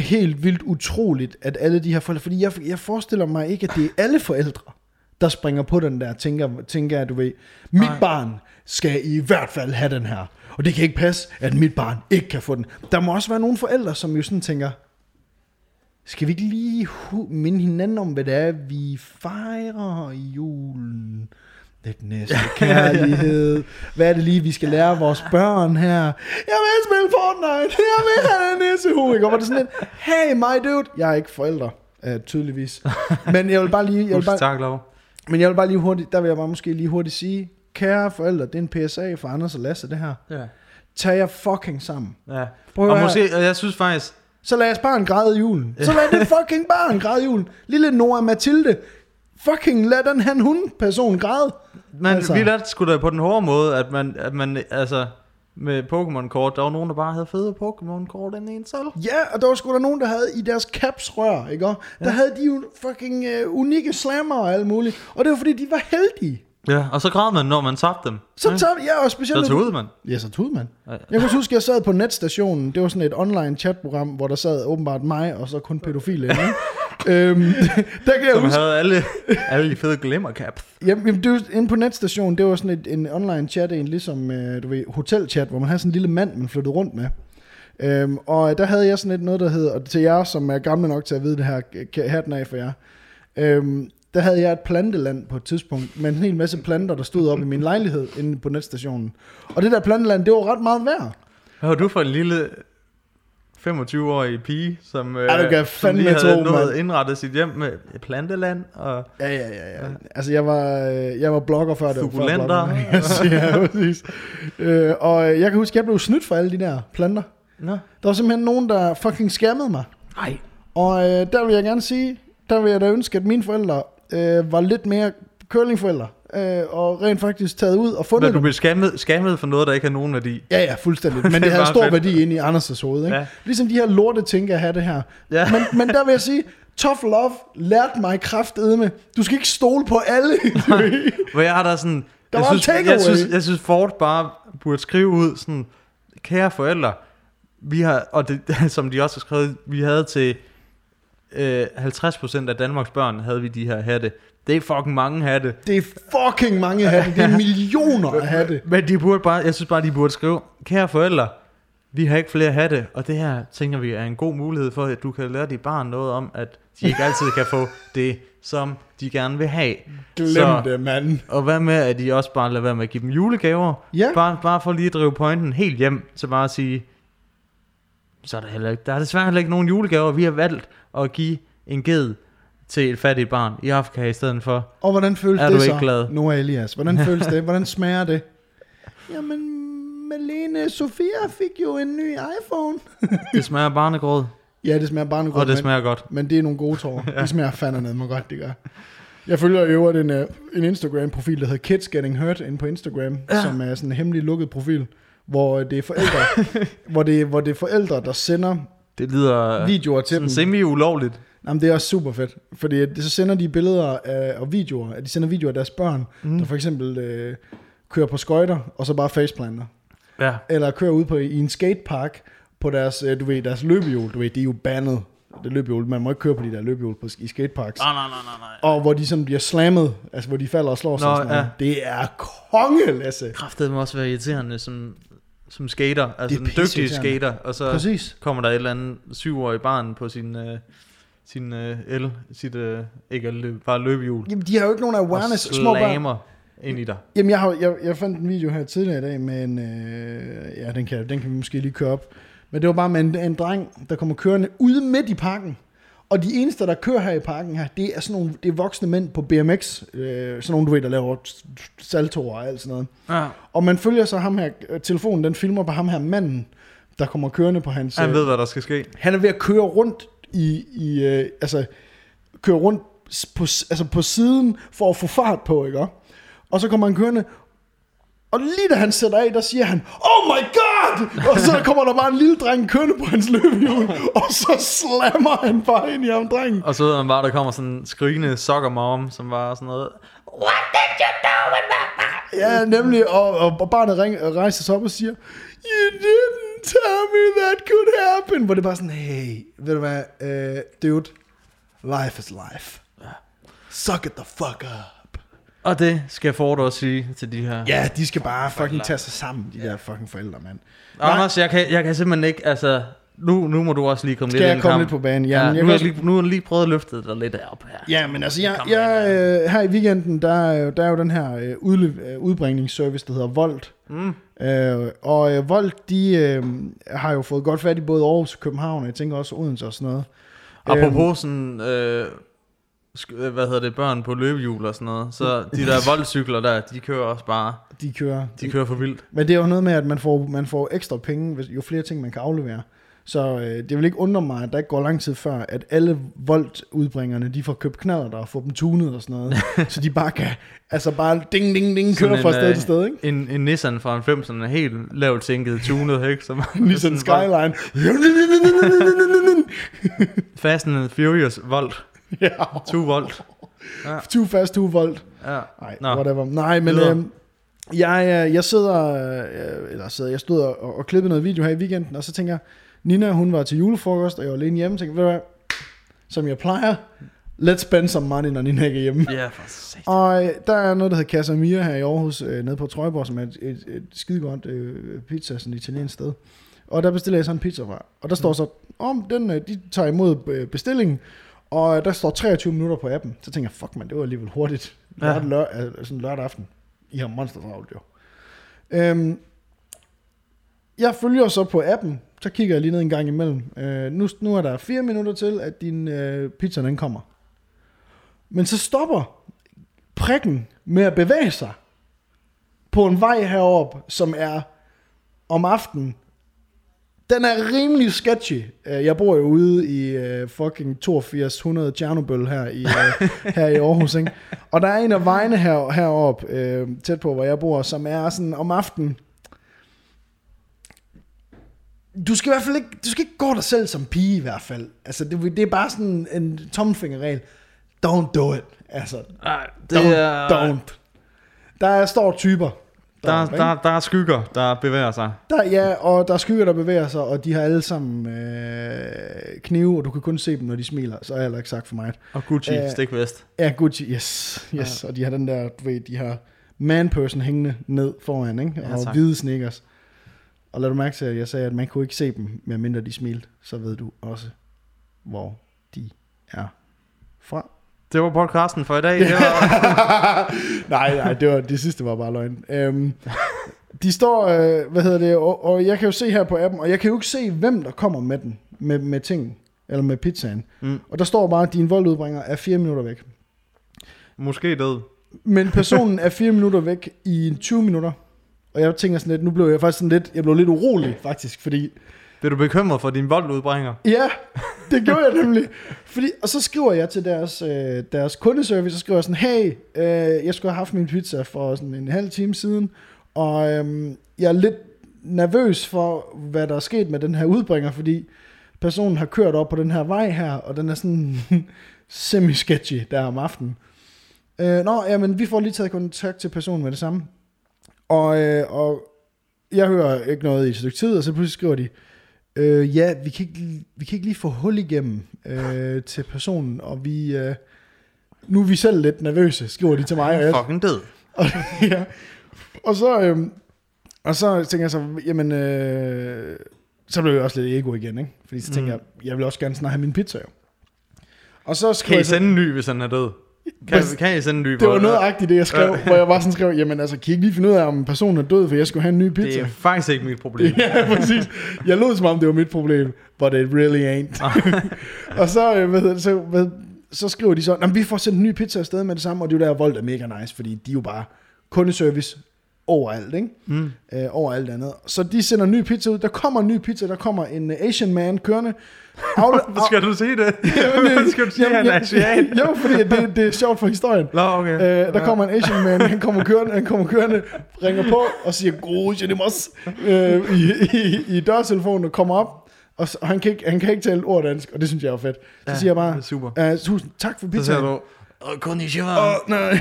helt vildt utroligt, at alle de her forældre, fordi jeg, jeg forestiller mig ikke, at det er alle forældre, der springer på den der, tænker, tænker jeg, du ved, mit
Nej.
barn skal i hvert fald have den her, og det kan ikke passe, at mit barn ikke kan få den. Der må også være nogle forældre, som jo sådan tænker, skal vi ikke lige minde hinanden om, hvad det er, vi fejrer i julen? Lidt næste kærlighed. Hvad er det lige, vi skal lære vores børn her? Jeg vil spille Fortnite. Jeg vil have en nissehue. Ikke? Og var det sådan lidt, hey my dude. Jeg er ikke forældre, uh, tydeligvis. Men jeg vil bare lige, jeg vil bare,
tak, lov.
men jeg vil bare lige hurtigt, der vil jeg bare måske lige hurtigt sige, kære forældre, det er en PSA for Anders og Lasse, det her.
Ja.
Tag jer fucking sammen.
Ja.
Prøv
Og måske, og jeg synes faktisk,
Så lad os barn græde i julen. Så lad det fucking barn græde i julen. Lille Nora Mathilde. Fucking lad den han hun person græde.
man,
Altså.
vi lærte sgu da på den hårde måde, at man, at man altså, med Pokémon-kort, der var nogen, der bare havde fede Pokémon-kort end en selv.
Ja, og der var sgu da nogen, der havde i deres caps rør, ikke? Og Der havde de jo fucking uh, unikke slammer og alt muligt. Og det var fordi, de var heldige.
Ja, og så græd man, når man tabte dem.
Så
ja.
tager ja, og specielt...
så tog man.
Ja, så tud man.
Ja.
Jeg kan også huske, at jeg sad på netstationen. Det var sådan et online chatprogram, hvor der sad åbenbart mig, og så kun pædofile ikke? Øhm, [laughs] der kan jeg
Som
huske...
havde alle, alle de fede glimmercaps.
Jamen, jamen, det var inde på netstationen, det var sådan et, en online chat, en ligesom, øh, du ved, hotelchat, hvor man havde sådan en lille mand, man flyttede rundt med. Øhm, og der havde jeg sådan et noget, der hed, og til jer, som er gamle nok til at vide det her, hatten af for jer. Øhm, der havde jeg et planteland på et tidspunkt, med en hel masse planter, der stod op i min lejlighed inde på netstationen. Og det der planteland, det var ret meget værd.
Hvad var du for en lille 25-årig pige, som, øh,
du kan
som
fandme
lige havde
tro,
nået indrettet sit hjem med planteland og
Ja, ja, ja. ja. Altså, jeg var, øh, jeg var blogger før det. før. Yes, [laughs] ja, præcis. Øh, og jeg kan huske, at jeg blev snydt for alle de der planter.
Nå.
Der var simpelthen nogen, der fucking skammede mig.
Nej.
Og øh, der vil jeg gerne sige, der vil jeg da ønske, at mine forældre øh, var lidt mere curlingforældre. Øh, og rent faktisk taget ud og fundet
Men du blev skammet, skammet for noget, der ikke har nogen værdi.
Ja, ja, fuldstændig. Men [laughs]
Det
havde
bare
stor
fedt.
værdi inde i Anders' hoved. Ikke?
Ja.
Ligesom de her lorte tænker at have det her.
Ja.
Men, men der vil jeg sige, tough love lærte mig kraftedme. Du skal ikke stole på alle. [laughs]
Hvor jeg har der sådan...
Der
jeg,
var en
synes, jeg,
takeaway.
synes, jeg synes, Ford bare burde skrive ud sådan... Kære forældre, vi har... Og det, [laughs] som de også har skrevet, vi havde til... Øh, 50% af Danmarks børn havde vi de her hatte. Det er fucking mange hatte.
det er fucking mange hatte. Det er millioner af hatte. [laughs]
Men de burde bare, jeg synes bare, de burde skrive, kære forældre, vi har ikke flere hatte, og det her, tænker vi, er en god mulighed for, at du kan lære dit barn noget om, at de ikke altid kan få det, som de gerne vil have.
Glem
Så-
det, mand.
Og hvad med, at de også bare lader være med at give dem julegaver?
Ja.
Bare, bare for lige at drive pointen helt hjem, så bare at sige, så er der heller ikke, der er desværre heller ikke nogen julegaver. Vi har valgt at give en ged til et fattigt barn i Afrika i stedet for.
Og hvordan føles
Er
det
du
så,
ikke glad?
Noah Elias? Hvordan [laughs] føles det? Hvordan smager det? Jamen, Malene Sofia fik jo en ny iPhone. [laughs]
Det smager barnegrød,
Ja, det smager barnegrød,
og det
men,
smager godt.
men det er nogle gode tårer. [laughs] De smager fandme ned, må godt det gør. Jeg følger i øvrigt en, øh, en Instagram-profil, der hedder Kids Getting Hurt, inde på Instagram, ja. som er sådan en hemmelig lukket profil, hvor det er forældre, hvor det, hvor det er forældre, der sender
Det lyder
videoer til dem.
semi-ulovligt.
Jamen, det er også super fedt, fordi at- så sender de billeder af, og videoer, at de sender videoer af deres børn, mm. der for eksempel øh, kører på skøjter, og så bare faceplanter.
Ja.
Eller kører ud på i en skatepark på deres, øh, du ved, deres løbehjul, du ved, de er jo bandet, det løbehjul, man må ikke køre på de der løbehjul på, i skateparks.
Nej, nej, nej, nej, nej.
Og hvor de sådan bliver slammet, altså hvor de falder og slår sig.
Nå,
og sådan noget. Det er konge, Lasse.
Kraftet må også være irriterende som, som skater, altså
Det
en dygtig skater, og så
Præcis.
kommer der et eller andet syvårig barn på sin, øh, sin øh, el, sit, øh, ikke el, bare løbehjul,
Jamen, de har jo ikke nogen awareness.
og
Små børn.
ind i dig.
Jamen, jeg, har, jeg, jeg fandt en video her tidligere i dag med en... Øh, ja, den kan, den kan vi måske lige køre op. Men det var bare med en, en dreng, der kommer kørende ude midt i parken. Og de eneste, der kører her i parken her, det er sådan nogle det er voksne mænd på BMX. Øh, sådan nogle, du ved, der laver saltoer og alt sådan noget.
Ja.
Og man følger så ham her, øh, telefonen den filmer på ham her manden, der kommer kørende på hans...
Han
øh,
ved, hvad der skal ske.
han er ved at køre rundt i, i øh, altså, køre rundt på, altså på siden for at få fart på, ikke? Og så kommer han kørende, og lige da han sætter af, der siger han, Oh my god! Og så [laughs] kommer der bare en lille dreng kørende på hans løbehjul, og så slammer han bare ind i ham, drengen.
Og så ved man bare, der kommer sådan en skrigende soccer mom, som var sådan noget,
Ja, nemlig, og, og, og barnet ring, rejser sig op og siger, You didn't tell me that could happen. Hvor det er bare sådan, hey, ved du hvad, uh, dude, life is life. Suck it the fuck up.
og det skal Ford også sige til de her.
Ja, de skal bare fucking tage sig sammen, de der fucking forældre, mand.
Anders, jeg kan, jeg kan simpelthen ikke, altså, nu, nu må du også lige komme
Skal
lidt
jeg
ind i
komme
kampen.
lidt på banen?
Ja,
Jamen, jeg
nu, har jeg lige, nu har jeg lige prøvet at løfte dig lidt op her.
Ja, men altså, jeg, jeg,
med,
øh, her i weekenden, der, er jo- der er jo den her øh, udle- øh, udbringningsservice, der hedder Volt.
Mm.
Øh, og øh, Volt, de øh, har jo fået godt fat i både Aarhus og København, og jeg tænker også Odense og sådan noget.
Apropos sådan, øh, øh, hvad hedder det, børn på løbehjul og sådan noget, så de der [laughs] voldcykler der, de kører også bare,
De kører.
de kører for vildt.
Men det er jo noget med, at man får, man får ekstra penge, hvis, jo flere ting man kan aflevere. Så øh, det vil ikke undre mig, at der ikke går lang tid før, at alle Volt-udbringerne, de får købt knaller der og får dem tunet og sådan noget. [laughs] så de bare kan, altså bare ding, ding, ding, køre
Sådan
fra
en,
sted
øh,
til sted, ikke?
En, en Nissan fra en 5, sådan en helt lavt sænket tunet, ikke? Som, en [laughs]
Skyline. [laughs]
Fast and Furious Volt.
ja,
2 volt.
too fast, too volt.
Ja.
Nej, whatever. Nej, men
Videre.
øh, jeg, øh, jeg sidder, øh, eller sidder, jeg stod og, og klippede noget video her i weekenden, og så tænker jeg, Nina, hun var til julefrokost, og jeg var alene hjemme, tænkte, ved du hvad, som jeg plejer, let's spend some money, når Nina ikke er hjemme.
Ja, for sat.
Og øh, der er noget, der hedder Casamia her i Aarhus, øh, nede på Trøjborg, som er et, et, et skidegodt øh, pizza, sådan et italiensk sted. Og der bestiller jeg så en pizza fra. Og der står så, om den, øh, de tager imod øh, bestillingen, og der står 23 minutter på appen. Så tænker jeg, fuck man, det var alligevel hurtigt.
Ja.
Ja. Lør, sådan lørdag aften. I har monster travlt jo. Øhm, jeg følger så på appen, så kigger jeg lige ned en gang imellem. Øh, nu, nu er der fire minutter til, at din øh, pizza den kommer. Men så stopper prikken med at bevæge sig på en vej heroppe, som er om aftenen. Den er rimelig sketchy. Øh, Jeg bor jo ude i uh, fucking 8200 Tjernobyl her i, uh, [laughs] her i Aarhus, ikke? Og der er en af vejene her, heroppe, uh, tæt på, hvor jeg bor, som er sådan om aftenen. Du skal i hvert fald ikke, du skal ikke gå dig selv som pige i hvert fald. Altså, det, det er bare sådan en tommelfingerregel. Don't do it. Altså,
Ej,
don't,
det er,
don't. Der er står typer.
Der,
deroppe,
der, der er skygger, der bevæger sig.
Der, ja, og der er skygger, der bevæger sig, og de har alle sammen øh, knive, og du kan kun se dem, når de smiler. Så har jeg heller ikke sagt for mig.
Og Gucci,
Øh,
stikvest.
Ja, Gucci, yes. yes. Ja. Og de har den der, du ved, de har man-person hængende ned foran, ikke?
Ja,
og
tak.
hvide sneakers. Og lad du mærke til, at jeg sagde, at man kunne ikke se dem, medmindre de smilte. Så ved du også, hvor de er fra.
Det var podcasten for i dag. [laughs] Det var,
nej, nej, det, var, det sidste var bare løgn. Øhm, de står, øh, hvad hedder det, og, og jeg kan jo se her på appen, og jeg kan jo ikke se, hvem der kommer med den, med, med ting, eller med pizzaen.
Mm.
Og der står bare, at din voldudbringer er fire minutter væk.
måske død.
Men personen er fire minutter væk i 20 minutter. Og jeg tænker sådan lidt, nu blev jeg faktisk sådan lidt, jeg blev lidt urolig faktisk, fordi
Bliver du bekymret for din voldudbringer?
Ja, det gjorde jeg nemlig. Fordi, og så skriver jeg til deres, øh, deres kundeservice, og skriver sådan, hey, øh, jeg skulle have haft min pizza for sådan en halv time siden, og øh, jeg er lidt nervøs for, hvad der er sket med den her udbringer, fordi personen har kørt op på den her vej her, og den er sådan [laughs] semi-sketchy der om aftenen. Øh, nå, jamen, vi får lige taget kontakt til personen med det samme. Og, øh, og jeg hører ikke noget i et stykke tid, og så pludselig skriver de, øh, ja, vi kan, ikke, vi kan ikke lige få hul igennem øh, til personen, og vi, øh, nu er vi selv lidt nervøse, skriver de til mig. Og jeg,
Fucking død. [laughs]
og, ja. og så, øh, og så tænker jeg så, jamen, øh, så blev jeg også lidt ego igen, ikke? Fordi så tænker
Mm.
jeg, jeg vil også gerne snart have min pizza, jo. Og så
Kan I
jeg så,
sende en ny, hvis han er død? Kan, kan I sende en ny?
det var noget agtigt, det jeg skrev, hvor jeg bare sådan skrev, jamen altså, kan I ikke lige finde ud af, om personen er død, for jeg skulle have en ny
Det
pizza?
er faktisk ikke mit problem. [laughs]
ja, præcis. Jeg lød som om, det var mit problem, but it really ain't. [laughs] og så, øh, hvad hedder det, så, hvad, så skriver de så, "Nå, men vi får sendt en ny pizza afsted med det samme, og det er jo der, Volt er mega nice, fordi de er jo bare kundeservice overalt, ikke?
Mm.
Øh, over alt andet. Så de sender en ny pizza ud. Der kommer en ny pizza, der kommer en øh, Asian man kørende. [laughs] Afle-
Hvorfor skal du sige det? [laughs]
Jamen,
Hvorfor skal du sige, at han er asiat? [laughs]
Jo, fordi det, det er sjovt for historien.
Nå, okay.
Øh, der kommer en Asian man, han kommer kørende, han kommer kørende, ringer på og siger, Grosjenemos, øh, i, i, i dørtelefonen og kommer op, og, så, og han, kan ikke, han kan ikke tale ord dansk, og det synes jeg er fedt. Så
Ja,
siger jeg bare,
super.
uh, tusind tak for
Så
pizzaen.
siger du, Åh, konnichiwa.
Åh, nej. [laughs]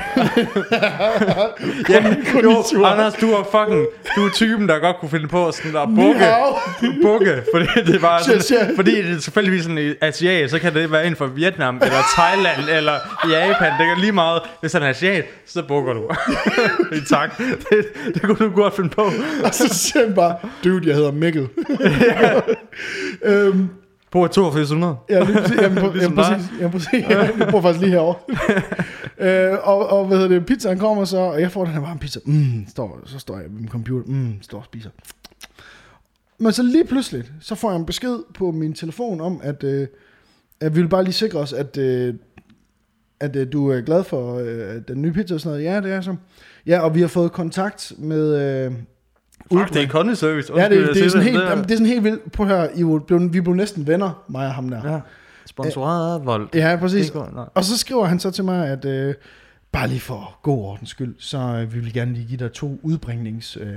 Ja, [laughs] jo. Anders, du er fucking, du er typen, der godt kunne finde på sådan at bukke, bukke, fordi det var sådan, fordi det er selvfølgelig sådan i asiat, så kan det være inden for Vietnam, eller Thailand, eller Japan, det kan lige meget, hvis han er asiat, så bukker du. [laughs] Tak, det, det kunne du godt finde på.
Og så siger han bare, dude, jeg hedder Mikkel. øhm,
På 8200.
Ja, lige præcis. Jamen, på, [laughs]
Ligesom
jamen, præcis. Jamen, præcis. Ja, jeg bor faktisk lige herovre. [laughs] øh, og, og hvad hedder det, pizzaen kommer så, og jeg får den her varme pizza. Mm, står, så står jeg ved min computer. Mm, står og spiser. Men så lige pludselig, så får jeg en besked på min telefon om, at, øh, at vi vil bare lige sikre os, at, øh, at øh, du er glad for øh, den nye pizza og sådan noget. Ja, det er så. Ja, og vi har fået kontakt med... Øh,
Fuck, det er kundeservice.
Ja, det, det, er sådan helt,
Det
jamen, det er sådan helt vildt. Prøv at høre, I blevet, vi blev næsten venner, mig og ham der.
Ja. Sponsoreret af Volt.
Ja, præcis.
Det går- nej.
Og så skriver han så til mig, at øh, bare lige for god ordens skyld, så øh, vi vil gerne lige give dig to udbringnings, øh,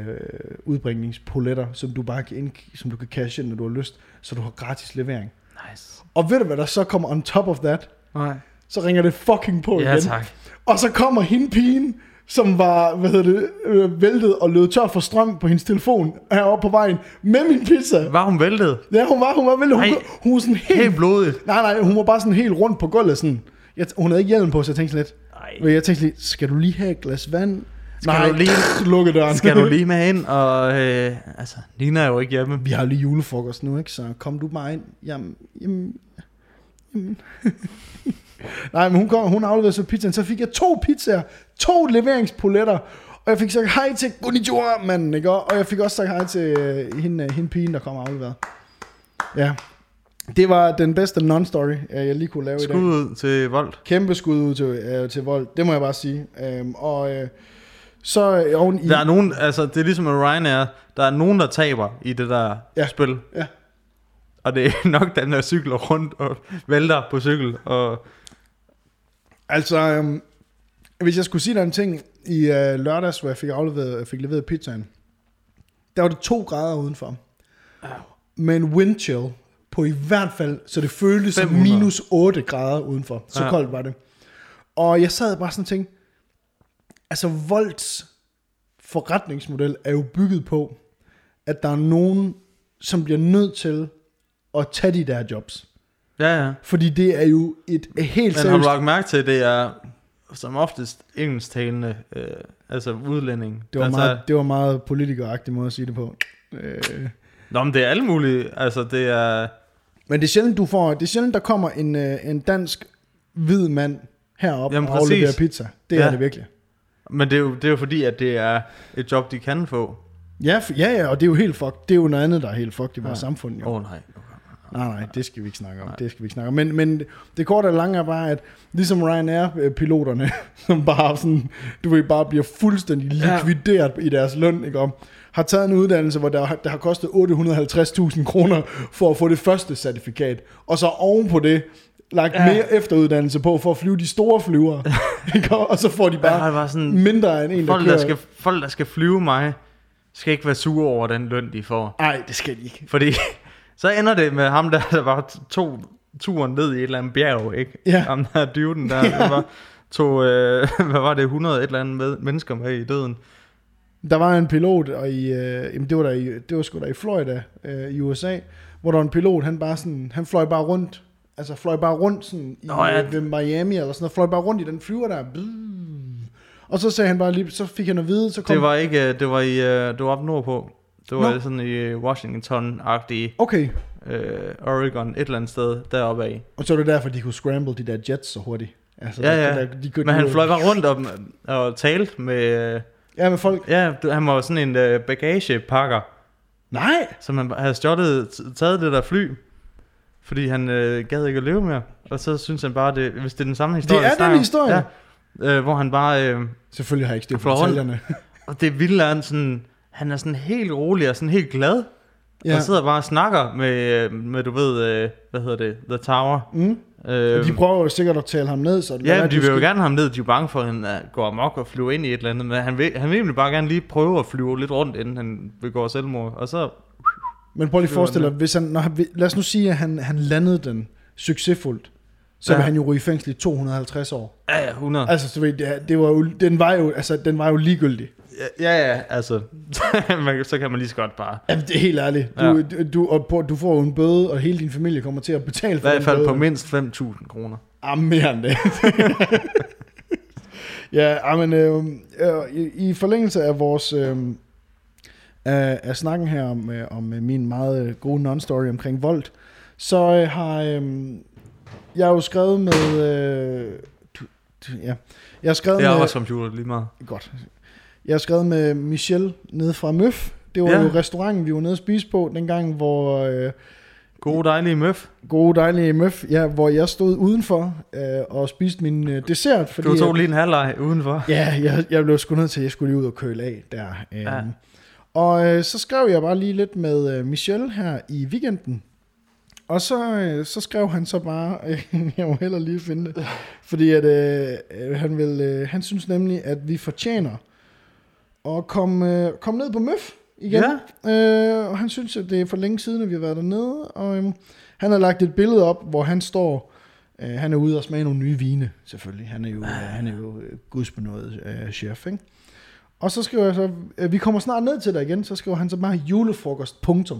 udbringningspoletter, som du bare kan, ind, som du kan cash ind, når du har lyst, så du har gratis levering.
Nice.
Og ved du, hvad der så kommer on top of that?
Nej.
Så ringer det fucking på
Ja,
igen.
tak.
Og så kommer hende pigen, som var, hvad hedder det, øh, væltet og lød tør for strøm på hendes telefon heroppe på vejen med min pizza.
Var hun væltet?
Ja, hun var, hun var væltet. Hun,
Ej.
hun var sådan helt,
Helt blodigt.
Nej, nej, hun var bare sådan helt rundt på gulvet sådan. Jeg, hun havde ikke hjelm på, så jeg tænkte lidt,
Ej.
men jeg tænkte lige, skal du lige have et glas vand?
Skal
Nej,
du lige- [laughs]
lukke døren.
Skal du lige med ind, og øh, altså, Nina er jo ikke hjemme.
Vi har lige julefrokost nu, ikke? Så kom du bare ind. Jamen, jamen, jamen. Nej, men hun, kom, hun afleverede så pizzaen. Så fik jeg to pizzaer, to leveringspoletter. Og jeg fik sagt hej til Konnichiwa, manden, ikke? Og jeg fik også sagt hej til øh, hende, hende pigen, der kom og afleverede. Ja. Det var den bedste non-story, øh, jeg lige kunne lave i dag.
Skud ud til Volt.
Kæmpe skud ud til, øh, til vold, det må jeg bare sige. Øhm, og øh, så øh, oven i...
Der er nogen, altså det er ligesom med Ryanair, der er nogen, der taber i det der
Ja.
ja. spil.
Ja.
Og det er [laughs] nok den der cykler rundt og vælter på cykel. Og
Altså, øhm, hvis jeg skulle sige dig en ting i øh, lørdags, hvor jeg fik, afleveret, jeg fik leveret pizzaen, der var det to grader udenfor. Med en wind chill på i hvert fald, så det føltes som
500.
minus 8 grader udenfor. Så. Ja. koldt var det. Og jeg sad bare sådan og tænkte, altså Volts forretningsmodel er jo bygget på, at der er nogen, som bliver nødt til at tage de der jobs.
Ja, ja.
Fordi det er jo et helt
Men har
seriøst...
du lagt mærke til, at det er som oftest engelsktalende, øh, altså udlænding.
Det var,
altså,
meget, det var meget politikeragtig måde at sige det på. Øh.
Nå, men det er alle mulige. Altså, det er...
Men det er sjældent, du får, det er sjældent, der kommer en, øh, en dansk hvid mand herop
Jamen,
og afleverer
præcis.
pizza. Det ja. Er det virkelig.
Men det er, jo, det er jo fordi, at det er et job, de kan få.
Ja, f- ja, ja, og det er jo helt fucked. Det er jo noget andet, der er helt fucked i vores
Ja.
samfund. Jo.
Åh oh, nej.
Nej, nej, det skal vi ikke snakke om.
Nej.
Det skal vi ikke snakke om. Men, men det korte og lange er bare, at ligesom Ryanair-piloterne, [laughs] som bare sådan, du ved, bare bliver fuldstændig
Ja.
likvideret i deres løn, ikke om, har taget en uddannelse, hvor der, der har kostet 850.000 kroner for at få det første certifikat, og så oven på det, lagt ja.
Ja.
mere efteruddannelse på for at flyve de store flyvere. [laughs] Ikke? og så får de
Ja,
bare
det var sådan,
mindre end en, der
folk,
kører.
der skal, folk, der skal flyve mig, skal ikke være sure over den løn, de får.
Nej, det skal de ikke.
Fordi så ender det med ham, der, der var to turen ned i et eller andet bjerg, ikke?
Ja.
Ham der dyvden der, ja. der var, tog, øh, [laughs] hvad var det, 100 et eller andet med, mennesker med i døden.
Der var en pilot, og i, øh, jamen det var der i, det var sgu da i Florida øh, i USA, hvor der var en pilot, han bare sådan, han fløj bare rundt, altså fløj bare rundt sådan i,
Nå, ja.
øh, ved Miami eller sådan noget, fløj bare rundt i den flyver der. Og så sagde han bare lige, så fik han at vide, så kom...
Det var ikke, øh, det var i, øh, det var op nordpå. Det var
Nå.
sådan i Washington-agtige
Okay,
øh, Oregon, et eller andet sted deroppe af.
og så var det derfor, de kunne scramble de der jets så hurtigt. Altså,
Ja, ja.
Der, de kunne,
Men han fløj bare rundt og, og talte med, øh,
Ja, med folk.
ja, han var sådan en øh, bagagepakker,
Nej!
som han havde stjålet, t- taget det der fly, fordi han øh, gad ikke at leve mere. Og så synes han bare, det, hvis det er den samme historie,
Det er
vi
den
om,
historie.
Ja, øh, hvor han bare, øh,
Selvfølgelig har jeg ikke styr på
rundt.
detaljerne.
og det vilde er, han sådan, han er sådan helt rolig og sådan helt glad, ja. og sidder bare og snakker med, med du ved, øh, hvad hedder det, The Tower.
Mm.
Øh,
de prøver jo sikkert at tale ham ned, så det
Ja, de vil jo
skal-
gerne have ham ned, de er bange for, at han øh, går amok og flyver ind i et eller andet, men han vil, han vil egentlig bare gerne lige prøve at flyve lidt rundt, inden han begår selvmord, og så,
Men prøv lige at forestille dig, hvis han, når han, lad os nu sige, at han, han landede den succesfuldt, så. Ja. vil han jo ryge i fængsel i 250 år.
ja, ja, 100.
Altså, du ved, det, det var jo, den, var jo, altså, den var jo ligegyldig.
Ja, ja, altså, [laughs] så kan man lige så godt bare,
Jamen, det er helt ærligt. Du, ja. du, og på, du får en bøde, og hele din familie kommer til at betale
i
for
hvert
den
fald på mindst 5.000 kroner.
Ah, mere end det. [laughs] ja, men øh, øh, i, i forlængelse af vores... Øh, af, af snakken her om, øh, om øh, min meget øh, gode non-story omkring vold, så øh, har øh, jeg har jo skrevet med... Øh, du, du, ja, jeg har skrevet
Det er
med...
arbejdscomputer lige meget.
Godt. Jeg har skrevet med Michelle nede fra Møf. Det var
Ja.
jo restauranten, vi var nede og spise på, dengang, hvor... Øh,
God dejlige møf.
gode, dejlige Møf, ja, hvor jeg stod udenfor øh, og spiste min øh, dessert. Fordi,
Du tog lige en halvleg udenfor.
Ja, jeg, jeg blev sgu nødt til, at jeg skulle lige ud og køle af der. Øhm.
Ja.
Og øh, så skrev jeg bare lige lidt med øh, Michelle her i weekenden. Og så, øh, så skrev han så bare, øh, [laughs] jeg må heller lige finde det, fordi at, øh, øh, han, vil, øh, han synes nemlig, at vi fortjener at komme, øh, komme ned på Møf igen. Ja. Øh, og han synes, at det er for længe siden, at vi har været dernede. Og øh, han har lagt et billede op, hvor han står, øh, han er ude og smage nogle nye vine, selvfølgelig. Han er jo, øh, han er jo øh, gudsbenået øh, chef, ikke? Og så skriver jeg så, øh, vi kommer snart ned til dig igen, så skriver han så bare julefrokost, punktum.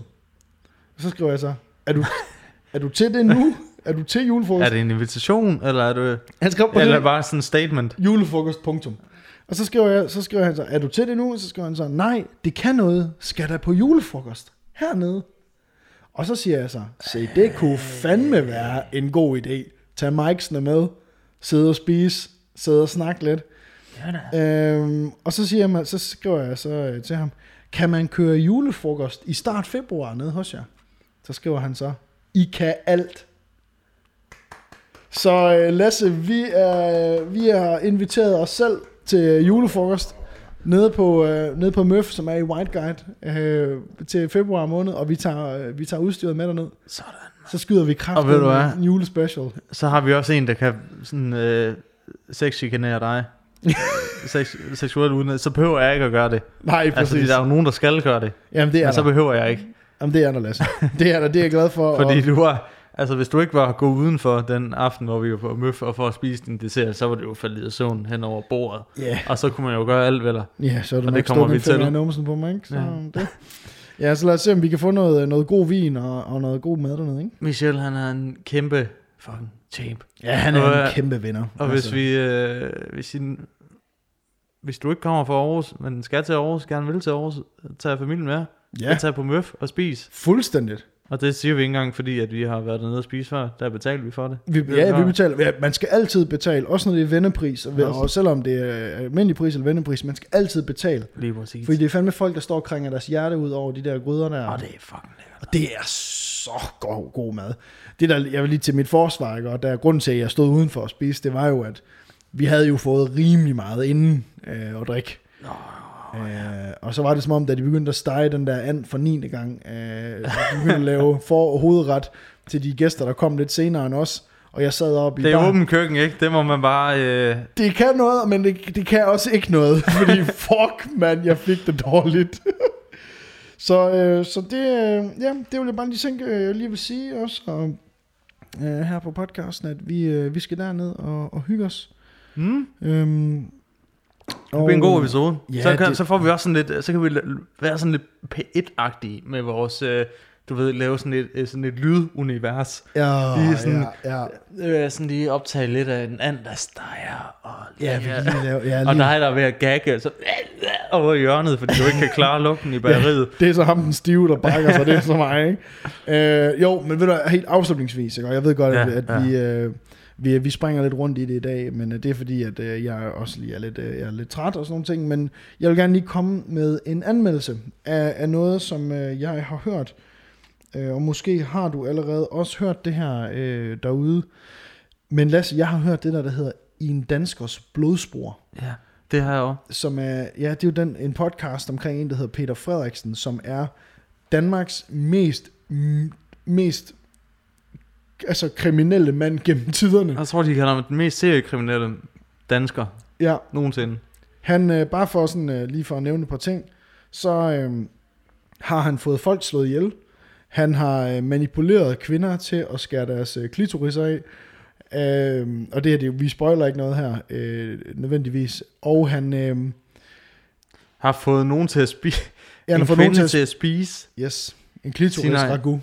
Og så skriver jeg så, er du, [laughs] er du til det nu? Er du til julefrokost?
Er det en invitation, eller er det,
Han skrev på
eller
det,
bare sådan en statement?
julefrokost, punktum. Og så skriver, jeg, så skriver han så, er du til det nu? Så skriver han så, nej, det kan noget. Skal der på julefrokost? Hernede. Og så siger jeg så, se, det kunne fandme være en god idé. Tag Mikesene med, sidde og spise, sidde og snakke lidt. Øhm, og så, siger jeg, så skriver jeg så øh, til ham, kan man køre julefrokost i start februar nede hos jer? Så skriver han så, I kan alt. Så øh, Lasse, vi, er, vi har inviteret os selv til julefrokost nede på, øh, nede på Møf, som er i White Guide, øh, til februar måned, og vi tager, øh, vi tager udstyret med derned.
Sådan.
Så skyder vi kraft
hvad?
en julespecial.
Så har vi også en, der kan sådan, øh, sexchikanere dig. [laughs] Sex, seksuelt uden, så behøver jeg ikke at gøre det.
Nej,
Altså,
præcis.
fordi der er jo nogen, der skal gøre det.
Jamen, det er
Men så
der.
behøver jeg ikke.
Jamen, det er der, Lasse. Det er der, det er jeg glad for. [laughs]
Fordi
og,
du var, altså hvis du ikke var gået udenfor den aften, hvor vi var på Møf og for at spise din dessert, så var det jo faldet i søvn hen over bordet.
ja,
Og så kunne man jo gøre alt, vel?
ja, så er du
Og det kommer vi
en
til.
i numsen på mig, ikke? Så,
Ja.
det. Ja, så lad os se, om vi kan få noget, noget god vin og, og noget god mad dernede, ikke?
Michel, han er en kæmpe fucking champ.
Ja, han
er
er
en
en kæmpe vinder.
Og hvis vi, øh, hvis, I, hvis du ikke kommer fra Aarhus, men skal til Aarhus, gerne vil til Aarhus, tag familien med.
Ja,
Ja. Tag på Møf og spis.
fuldstændigt.
Og det siger vi ikke engang, fordi at vi har været dernede og spise før. Der betaler vi for det.
Vi, ja, vi betaler. Ja, man skal altid betale, også når det er vennepris, og,
Også.
og selvom det er almindelig pris eller vennepris, man skal altid betale.
Lige præcis.
Fordi det er fandme folk, der står og krænger deres hjerte ud over de der gryder der.
Og det er fucking lækkert.
Og det er så god, god mad. Det der, jeg vil lige til mit forsvar, ikke? og der er grunden til, at jeg stod udenfor at spise, det var jo, at vi havde jo fået rimelig meget inden øh, at drikke.
Nå,
Oh, øh, og så var det som om, da de begyndte at stege den der and for 9. gang, øh, de begyndte at lave [laughs] for- og hovedret til de gæster, der kom lidt senere end os, og jeg sad oppe i
Det er åben køkken, ikke? Det må man bare... Øh...
Det kan noget, men det, det kan også ikke noget, [laughs] fordi fuck, mand, jeg fik det dårligt. [laughs] så, øh, så det, øh, ja, det vil jeg bare lige tænke, øh, jeg lige vil sige også, og, øh, her på podcasten, at vi, øh, vi skal derned og, og hygge os.
Mm,
Øhm,
det bliver en god episode.
Ja,
så, kan,
det-
så får vi også sådan lidt... Så kan vi være sådan lidt P1-agtige med vores... Øh, du ved, lave sådan et, øh, sådan et lydunivers.
Ja,
Lige sådan-
ja, ja.
Jeg sådan lige optage lidt af en der. Og,
Ja, vi kan lige lave, ja,
og
lige,
dig, der er ved at gagge, så over i hjørnet, fordi du ikke kan klare [laughs] lugten i bageriet.
det er så ham den stive, der brækker sig, det er så mig, ikke? Øh, jo, men ved du, helt afslutningsvis, ikke? og jeg ved godt,
Ja,
at, at
ja.
vi, øh, vi, vi springer lidt rundt i det i dag, men øh, det er fordi, at øh, jeg også lige er lidt, øh, jeg er lidt træt og sådan nogle ting, men jeg vil gerne lige komme med en anmeldelse af, af noget, som øh, jeg har hørt, øh, og måske har du allerede også hørt det her øh, derude, men Lasse, jeg har hørt det der, der hedder I en danskers blodspor.
Ja, det har jeg også.
som er, ja, det er jo den, en podcast omkring en, der hedder Peter Frederiksen, som er Danmarks mest, mest altså kriminelle mand gennem tiderne.
Jeg tror, de kalder ham den mest seriekriminelle dansker
Ja,
nogensinde.
han, øh, bare for sådan, øh, lige for at nævne et par ting, så øh, har han fået folk slået ihjel. Han har øh, manipuleret kvinder til at skære deres øh, klitoriser af. Øh, og det er det, vi spoiler ikke noget her, øh, nødvendigvis. Og han, øh,
Har fået nogen til at spise.
ja, han
en
har fået nogen til at
til at spise.
Yes, en klitoris ragu.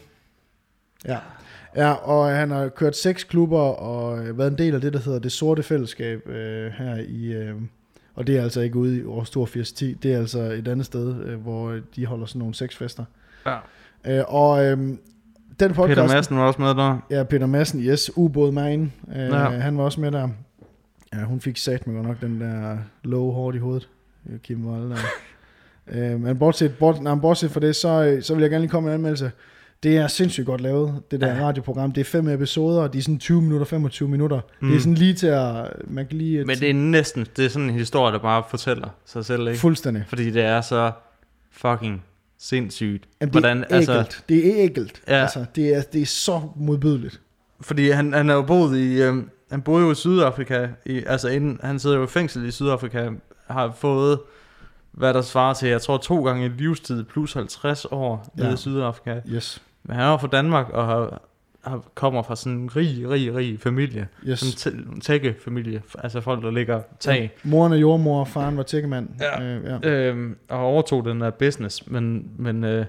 Ja. Ja, og han har kørt seks klubber og øh, været en del af det, der hedder det sorte fællesskab øh, her i... Øh, og det er altså ikke ude i Aarhus 8210, det er altså et andet sted, øh, hvor de holder sådan nogle sexfester.
Ja.
Øh, og øh, den podcast...
Peter Madsen var også med der.
Ja, Peter Madsen, yes, ubåd Main, øh,
Ja.
han var også med der. Ja, hun fik sat mig godt nok den der low hårdt i hovedet, øh, Kim. Der. [laughs] øh, men bortset, bort, nej, bortset fra det, så, øh, så vil jeg gerne lige komme med en anmeldelse. Det er sindssygt godt lavet, det der
Ja.
radioprogram. Det er fem episoder, de er sådan 20 minutter, 25 minutter. Mm. Det er
Mm.
sådan lige til at, man kan lige...
Men det er næsten, det er sådan en historie, der bare fortæller sig selv, ikke?
fuldstændig.
Fordi det er så fucking sindssygt.
Jamen, det
Hvordan,
er ægelt. Altså, det er ægelt.
Ja.
Altså, det, er, det er så modbydeligt.
Fordi han, han er jo boet i, øhm, han boede jo i Sydafrika, i, altså inden, han sidder jo i fængsel i Sydafrika, har fået, hvad der svarer til, jeg tror to gange livstid plus 50 år nede
Ja.
i Sydafrika.
Yes.
Men han er jo fra Danmark og har, har, kommer fra sådan en rig, rig, rig familie.
yes.
Sådan en tækkefamilie, altså folk, der ligger tag.
Moren er jordmor, og faren var tækkemand.
Ja.
Øh, ja.
Øhm, og overtog den der business, men, men øh,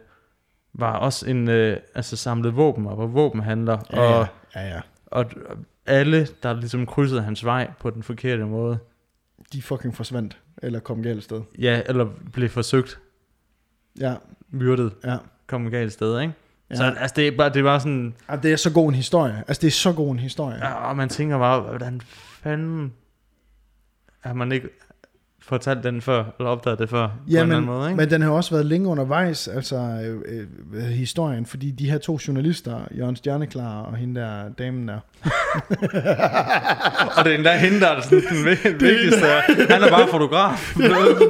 var også en, øh, altså samlede våben og var våbenhandler.
Ja,
og,
ja, ja.
og alle, der ligesom krydsede hans vej på den forkerte måde,
De fucking forsvandt, eller kom galt sted.
ja, eller blev forsøgt,
Ja,
myrdet,
ja.
kom galt sted, ikke?
Ja.
Så altså, det er bare, det er bare sådan,
Ja, det er så god en historie. Altså, det er så god en historie.
ja, og man tænker bare, hvordan fanden har man ikke fortalt den før, eller opdaget det før, på en
Ja, men,
anden måde, ikke?
men den har også været længe undervejs, altså øh, øh, historien, fordi de her to journalister, Jørgen Stjerneklar og hende der damen der, [laughs]
Og det er endda hende, der er sådan den vig- [laughs] vigtigste. Han er bare fotograf.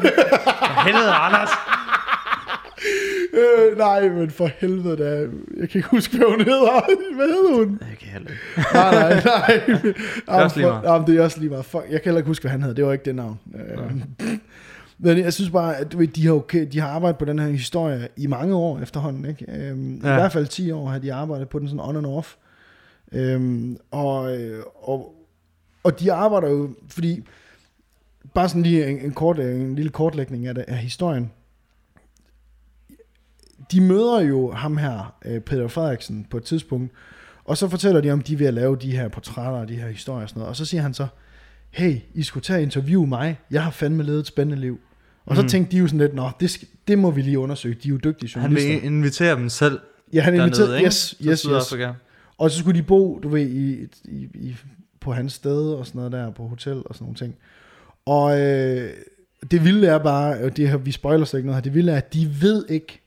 [laughs] Helvede, Anders.
Øh, nej, men for helvede da, jeg kan ikke huske, hvad hun hedder. [laughs] Hvad hedder hun?
Jeg kan heller ikke.
Nej, nej, nej. [laughs] Det
er også lige meget.
Jamen, det er også lige meget. Fuck, jeg kan heller ikke huske, hvad han hed. Det var ikke det navn. Øh, [laughs] Men jeg synes bare, at de, har okay, de har arbejdet på den her historie i mange år efterhånden. Ikke? Øhm, ja. I hvert fald 10 år har de arbejdet på den sådan on and off. Øhm, og, øh, og, og de arbejder jo, fordi bare sådan lige en, en, kort, en lille kortlægning af, det, af historien. De møder jo ham her, øh, Peter Frederiksen, på et tidspunkt, og så fortæller de om, de er ved at lave de her portrætter og de her historier og sådan noget. Og så siger han så, hey, I skulle tage og interviewe mig. Jeg har fandme levet et spændende liv. Og så
Mm.
tænkte de jo sådan lidt, nå, det, skal, det må vi lige undersøge. De er jo dygtige
Han
journalister.
vil invitere dem selv
ja, han
dernede,
inviterede,
ikke?
yes,
Så
yes, yes.
Sydafrika.
Og så skulle de bo, du ved, i, i, i, på hans sted og sådan noget der, på hotel og sådan nogle ting. Og øh, det vilde er bare, og det her, vi spoiler slet ikke noget her, det vilde er, at de ved ikke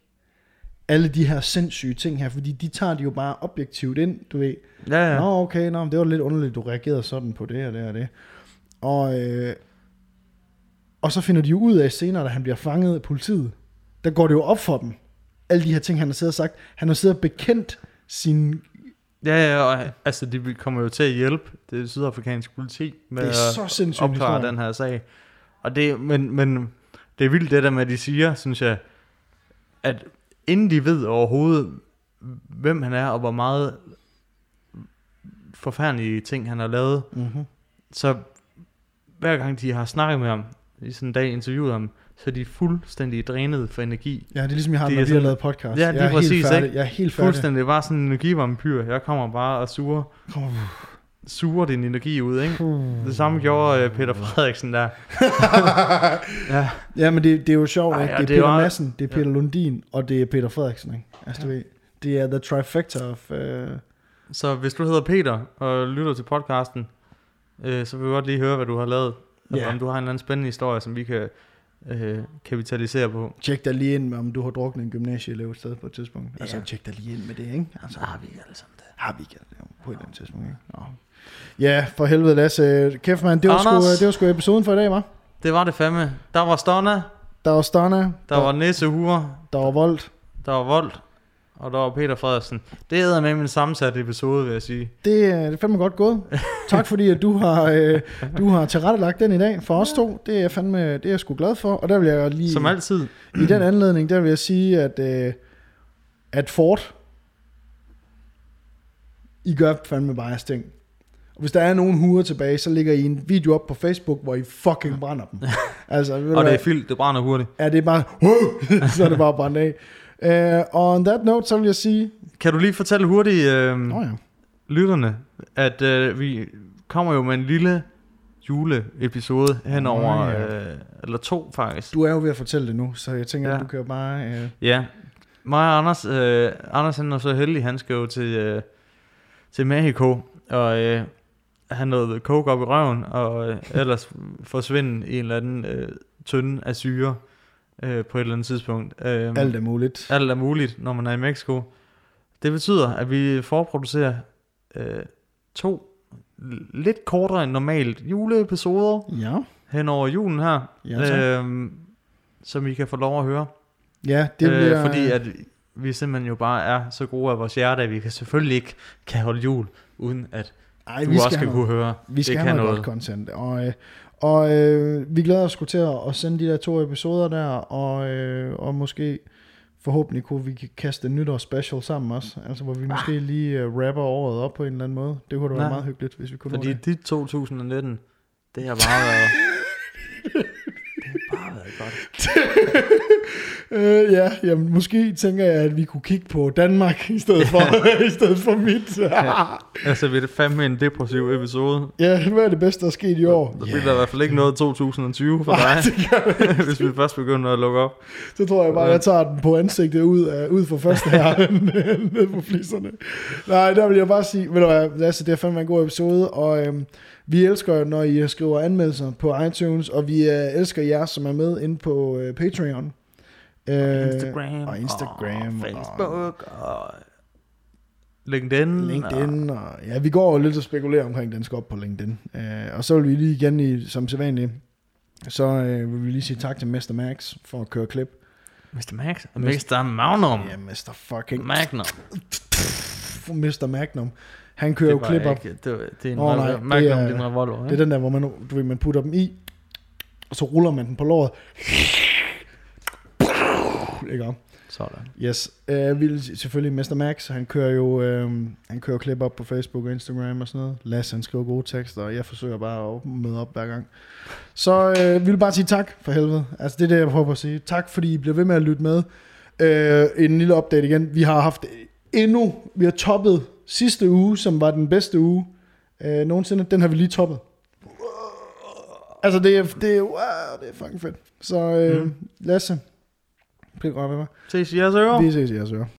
alle de her sindssyge ting her, fordi de tager det jo bare objektivt ind, du ved.
Ja,
Ja. Nå, okay, nå, men det var lidt underligt, du reagerede sådan på det og det og det. Og, øh, Og så finder de jo ud af senere, da han bliver fanget af politiet, der går det jo op for dem. Alle de her ting, han har siddet og sagt. Han har siddet og bekendt sin...
Ja, ja, og altså, de kommer jo til at hjælpe det sydafrikanske politi med
Det er
at
så sindssygt. en
opklare den her sag. Og det, men, men det er vildt det der med, at de siger, synes jeg, at inden de ved overhovedet, hvem han er, og hvor meget forfærdelige ting, han har lavet,
Mm-hmm.
så hver gang de har snakket med ham, i sådan en dag interviewet ham, så er de fuldstændig drænet for energi.
Ja, det er ligesom, jeg har,
Det
når vi har
sådan-
lavet podcast.
Ja,
jeg
lige
er
præcis,
helt færdig.
ikke?
Jeg er helt færdig.
Fuldstændig bare sådan en energivampyr. Jeg kommer bare og suger,
Kom.
Suger din energi ud, ikke? Det samme gjorde uh, Peter Frederiksen der. [laughs] ja,
Ja, men det, det er jo sjovt,
Ej,
ikke?
ja,
Det er
det
Peter
var-
Madsen, det er Peter Lundin, og det er Peter Frederiksen, ikke? Altså, du ved, det er the trifecta of... Uh...
så hvis du hedder Peter og lytter til podcasten, øh, så vil vi godt lige høre, hvad du har lavet.
Ja.
Yeah. Om du har en eller anden spændende historie, som vi kan øh, kapitalisere på.
Tjek dig lige ind med, om du har druknet en gymnasieelev et sted på et tidspunkt. Ja. Altså,
Ja.
tjek dig lige ind med det, ikke? Altså,
har vi ikke alle sammen det.
har vi ikke det på et eller andet tidspunkt, ikke? Nå. Ja, for helvede, Lasse. Kæft, man, det var, sgu, det var sgu episoden for i dag, var.
Det var det fandme. Der var Stonna,
Der var Stonna,
der
der,
var Nissehure,
der var Volt.
der var Volt, og der var Peter Frederiksen. Det er med min sammensatte episode, vil jeg sige.
Det, er- det er fandme godt gået. Tak fordi, at du har, øh, du har tilrettelagt den i dag for os to. Det er, jeg fandme, det er jeg sgu glad for. Og der vil jeg lige...
Som altid.
I den anledning, der vil jeg sige, at, øh, at Ford, I gør fandme bare jeres ting. Og hvis der er nogen huer tilbage, så lægger I en video op på Facebook, hvor I fucking brænder dem. [laughs] altså, ved
Og det er fyldt, det brænder hurtigt.
Ja, det er bare, [laughs] så er det bare brændt af. Uh, on that note, så vil jeg sige,
Kan du lige fortælle hurtigt øh,
Nå ja,
lytterne, at øh, vi kommer jo med en lille juleepisode henover,
Nå, ja.
øh, eller to faktisk.
du er jo ved at fortælle det nu, så jeg tænker, ja. At du kan jo bare... Uh,
Ja, mig og Anders, øh, Anders han er så heldig, han skal jo til, øh, til Mexico, og øh, han nåede coke op i røven, og øh, ellers forsvinde i en eller anden øh, tynde af syre øh, på et eller andet tidspunkt. Øh,
alt er muligt.
alt er muligt, når man er i Mexico. Det betyder, at vi forproducerer øh, to lidt kortere end normalt juleepisoder
Ja,
hen over julen her,
ja tak.
øh, som I kan få lov at høre.
ja, det
øh,
bliver...
Fordi at vi simpelthen jo bare er så gode af vores hjerte, at vi kan selvfølgelig ikke kan holde jul, uden at
Ej,
du
vi
også
skal
skal
have
kunne høre.
Vi skal
det
have
kan
noget,
noget.
godt content. Og, øh, og øh, vi glæder os sgu til at, sende de der to episoder der, og, øh, og måske forhåbentlig kunne vi kaste en nytår special sammen også. Altså hvor vi måske lige uh, rapper året op på en eller anden måde. Det kunne da være
Ja.
meget hyggeligt, hvis vi kunne
Fordi
nå det.
dit 2019, det har bare været... godt. [laughs]
Øh, ja, jamen, måske tænker jeg, at vi kunne kigge på Danmark i stedet for, [laughs] [laughs] i stedet for mit. ja.
Altså, vi er det fandme en depressiv episode.
ja, hvad er det bedste, der er sket i år?
Der bliver der i hvert fald ikke noget 2020 for dig, hvis vi først begynder at lukke op.
Så tror jeg bare, at jeg tager den på ansigtet ud, af, ud fra første her, ned på flisserne. Nej, der vil jeg bare sige, ved du hvad, Lasse, det er fandme en god episode, og øhm, vi elsker, når I skriver anmeldelser på iTunes, og vi øh, elsker jer, som er med inde på øh, Patreon. Øh,
Instagram,
og Instagram,
og
og-
Facebook, og LinkedIn.
LinkedIn, og ja, vi går lidt og spekulerer omkring, den skal op på LinkedIn. Øh, og så vil vi lige igen, i, som sædvanligt, så øh, vil vi lige sige tak til Mester Max for at køre klip.
Og Mr. Max. Mr. Magnum.
Ja, Mester fucking
Magnum.
Mr. Magnum. Han kører jo
var
klip op.
ikke- Det, det er en oh,
nej, det
Magnum,
er-
det er en revolver.
Det er den der, hvor man, du ved, man putter dem i, og så ruller man den på låret. Ikke?
Sådan.
Yes. Uh, vi selvfølgelig Mr. Max, han kører jo uh, han kører klip op på Facebook og Instagram og sådan noget. Lasse, han skriver gode tekster, og jeg forsøger bare at møde op hver gang. Så uh, vi vil bare sige tak for helvede. Altså det er det, jeg prøver at sige. Tak, fordi I bliver ved med at lytte med. Uh, en lille update igen. Vi har haft endnu, vi har toppet sidste uge, som var den bedste uge uh, nogensinde. Den har vi lige toppet. Altså det er, det er, wow, det er fucking fedt. Så uh,
Mm.
Lasse, plik godt med mig.
Ses i jeres ører.
Vi ses i jeres ører.